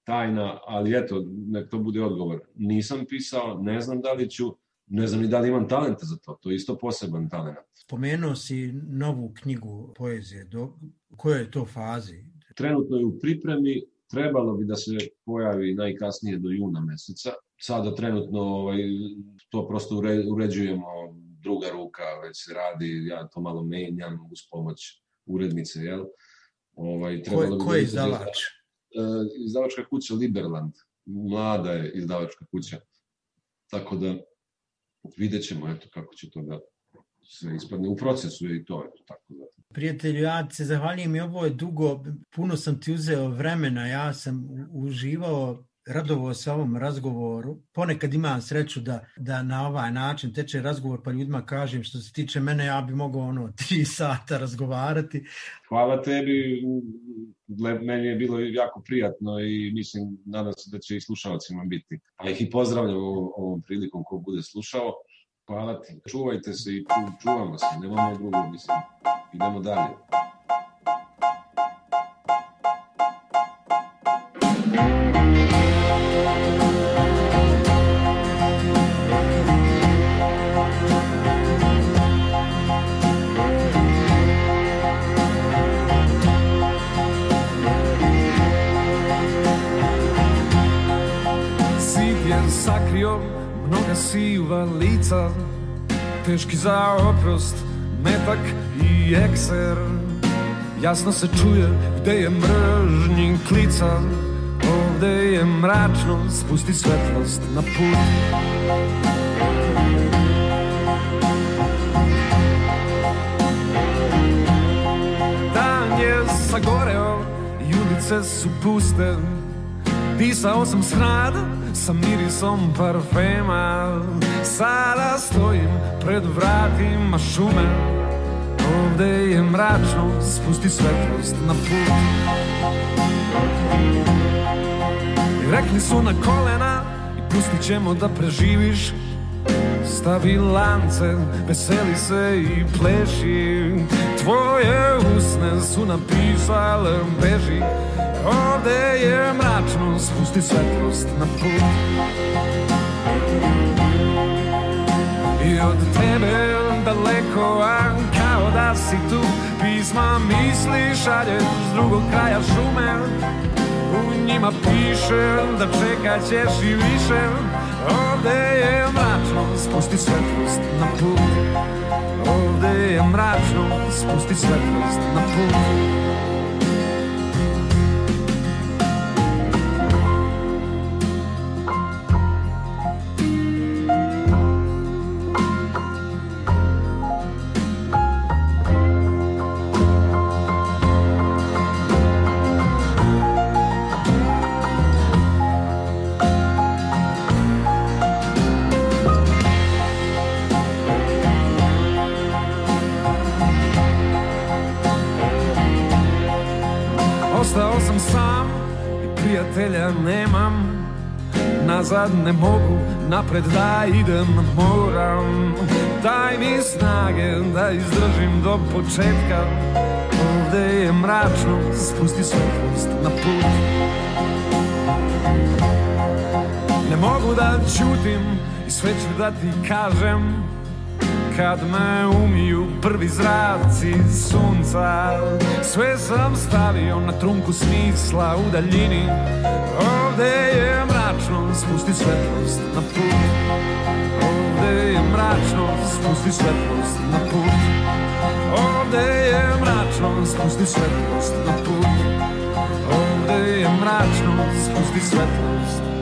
tajna, ali eto, nek to bude odgovor. Nisam pisao, ne znam da li ću, ne znam ni da li imam talenta za to, to je isto poseban talent. Spomenuo si novu knjigu poezije, do u kojoj je to fazi? Trenutno je u pripremi, trebalo bi da se pojavi najkasnije do juna meseca. Sada trenutno ovaj, to prosto ure, uređujemo druga ruka, već se radi, ja to malo menjam uz pomoć urednice, jel? Ovaj, Ko, bi ko da je izađe- izdavač? E, izdavačka kuća Liberland, mlada je izdavačka kuća. Tako da vidjet ćemo eto, kako će to da sve ispadne. U procesu i to, eto, tako da. Prijatelju, ja se zahvaljujem i ovo je dugo, puno sam ti uzeo vremena, ja sam uživao radovao se ovom razgovoru. Ponekad imam sreću da, da na ovaj način teče razgovor, pa ljudima kažem što se tiče mene, ja bi mogao ono tri sata razgovarati. Hvala tebi, meni je bilo jako prijatno i mislim, nadam se da će i slušalcima biti. A ih i pozdravljam ovom prilikom ko bude slušao. Hvala ti. Čuvajte se i ču, čuvamo se, nemamo drugo, mislim. Idemo dalje. Siva lica Teški za oprost, metak i ekser. Jasno se čuje gde je mržnji klica Ovde je mračno, spusti svetlost na put. Dan je sagoreo i ulice su puste. Disao sam smrad sa mirisom parfema Sada stojim pred vratima šume. Ovde je mračno, spusti svetlost na put. Rekli su na kolena i pustit ćemo da preživiš. Stavi lance, veseli se i pleši. Tvoje usne su napisale beži Ovde je mračno, spusti svetlost na put. I od tebe daleko, a kao da si tu. Pisma misli šalješ s drugog kraja šume. U njima piše da čekat ćeš i više. Ovde je mračno, spusti svetlost na put. Ovde je mračno, spusti svetlost na put Nazad ne mogu, napred da idem moram. Daj mi snage da izdržim do početka. Ovde je mračno, spusti svetlost na put. Ne mogu da ćutim i sve ću da ti kažem. Kad me umiju prvi zraci sunca Sve sam stavio na trunku smisla u daljini. Ovde je spusti svetlost na put. Ovde je mračno, spusti svetlost na put. Ovde je mračno, spusti svetlost na put. Ovde je mračno, spusti svetlost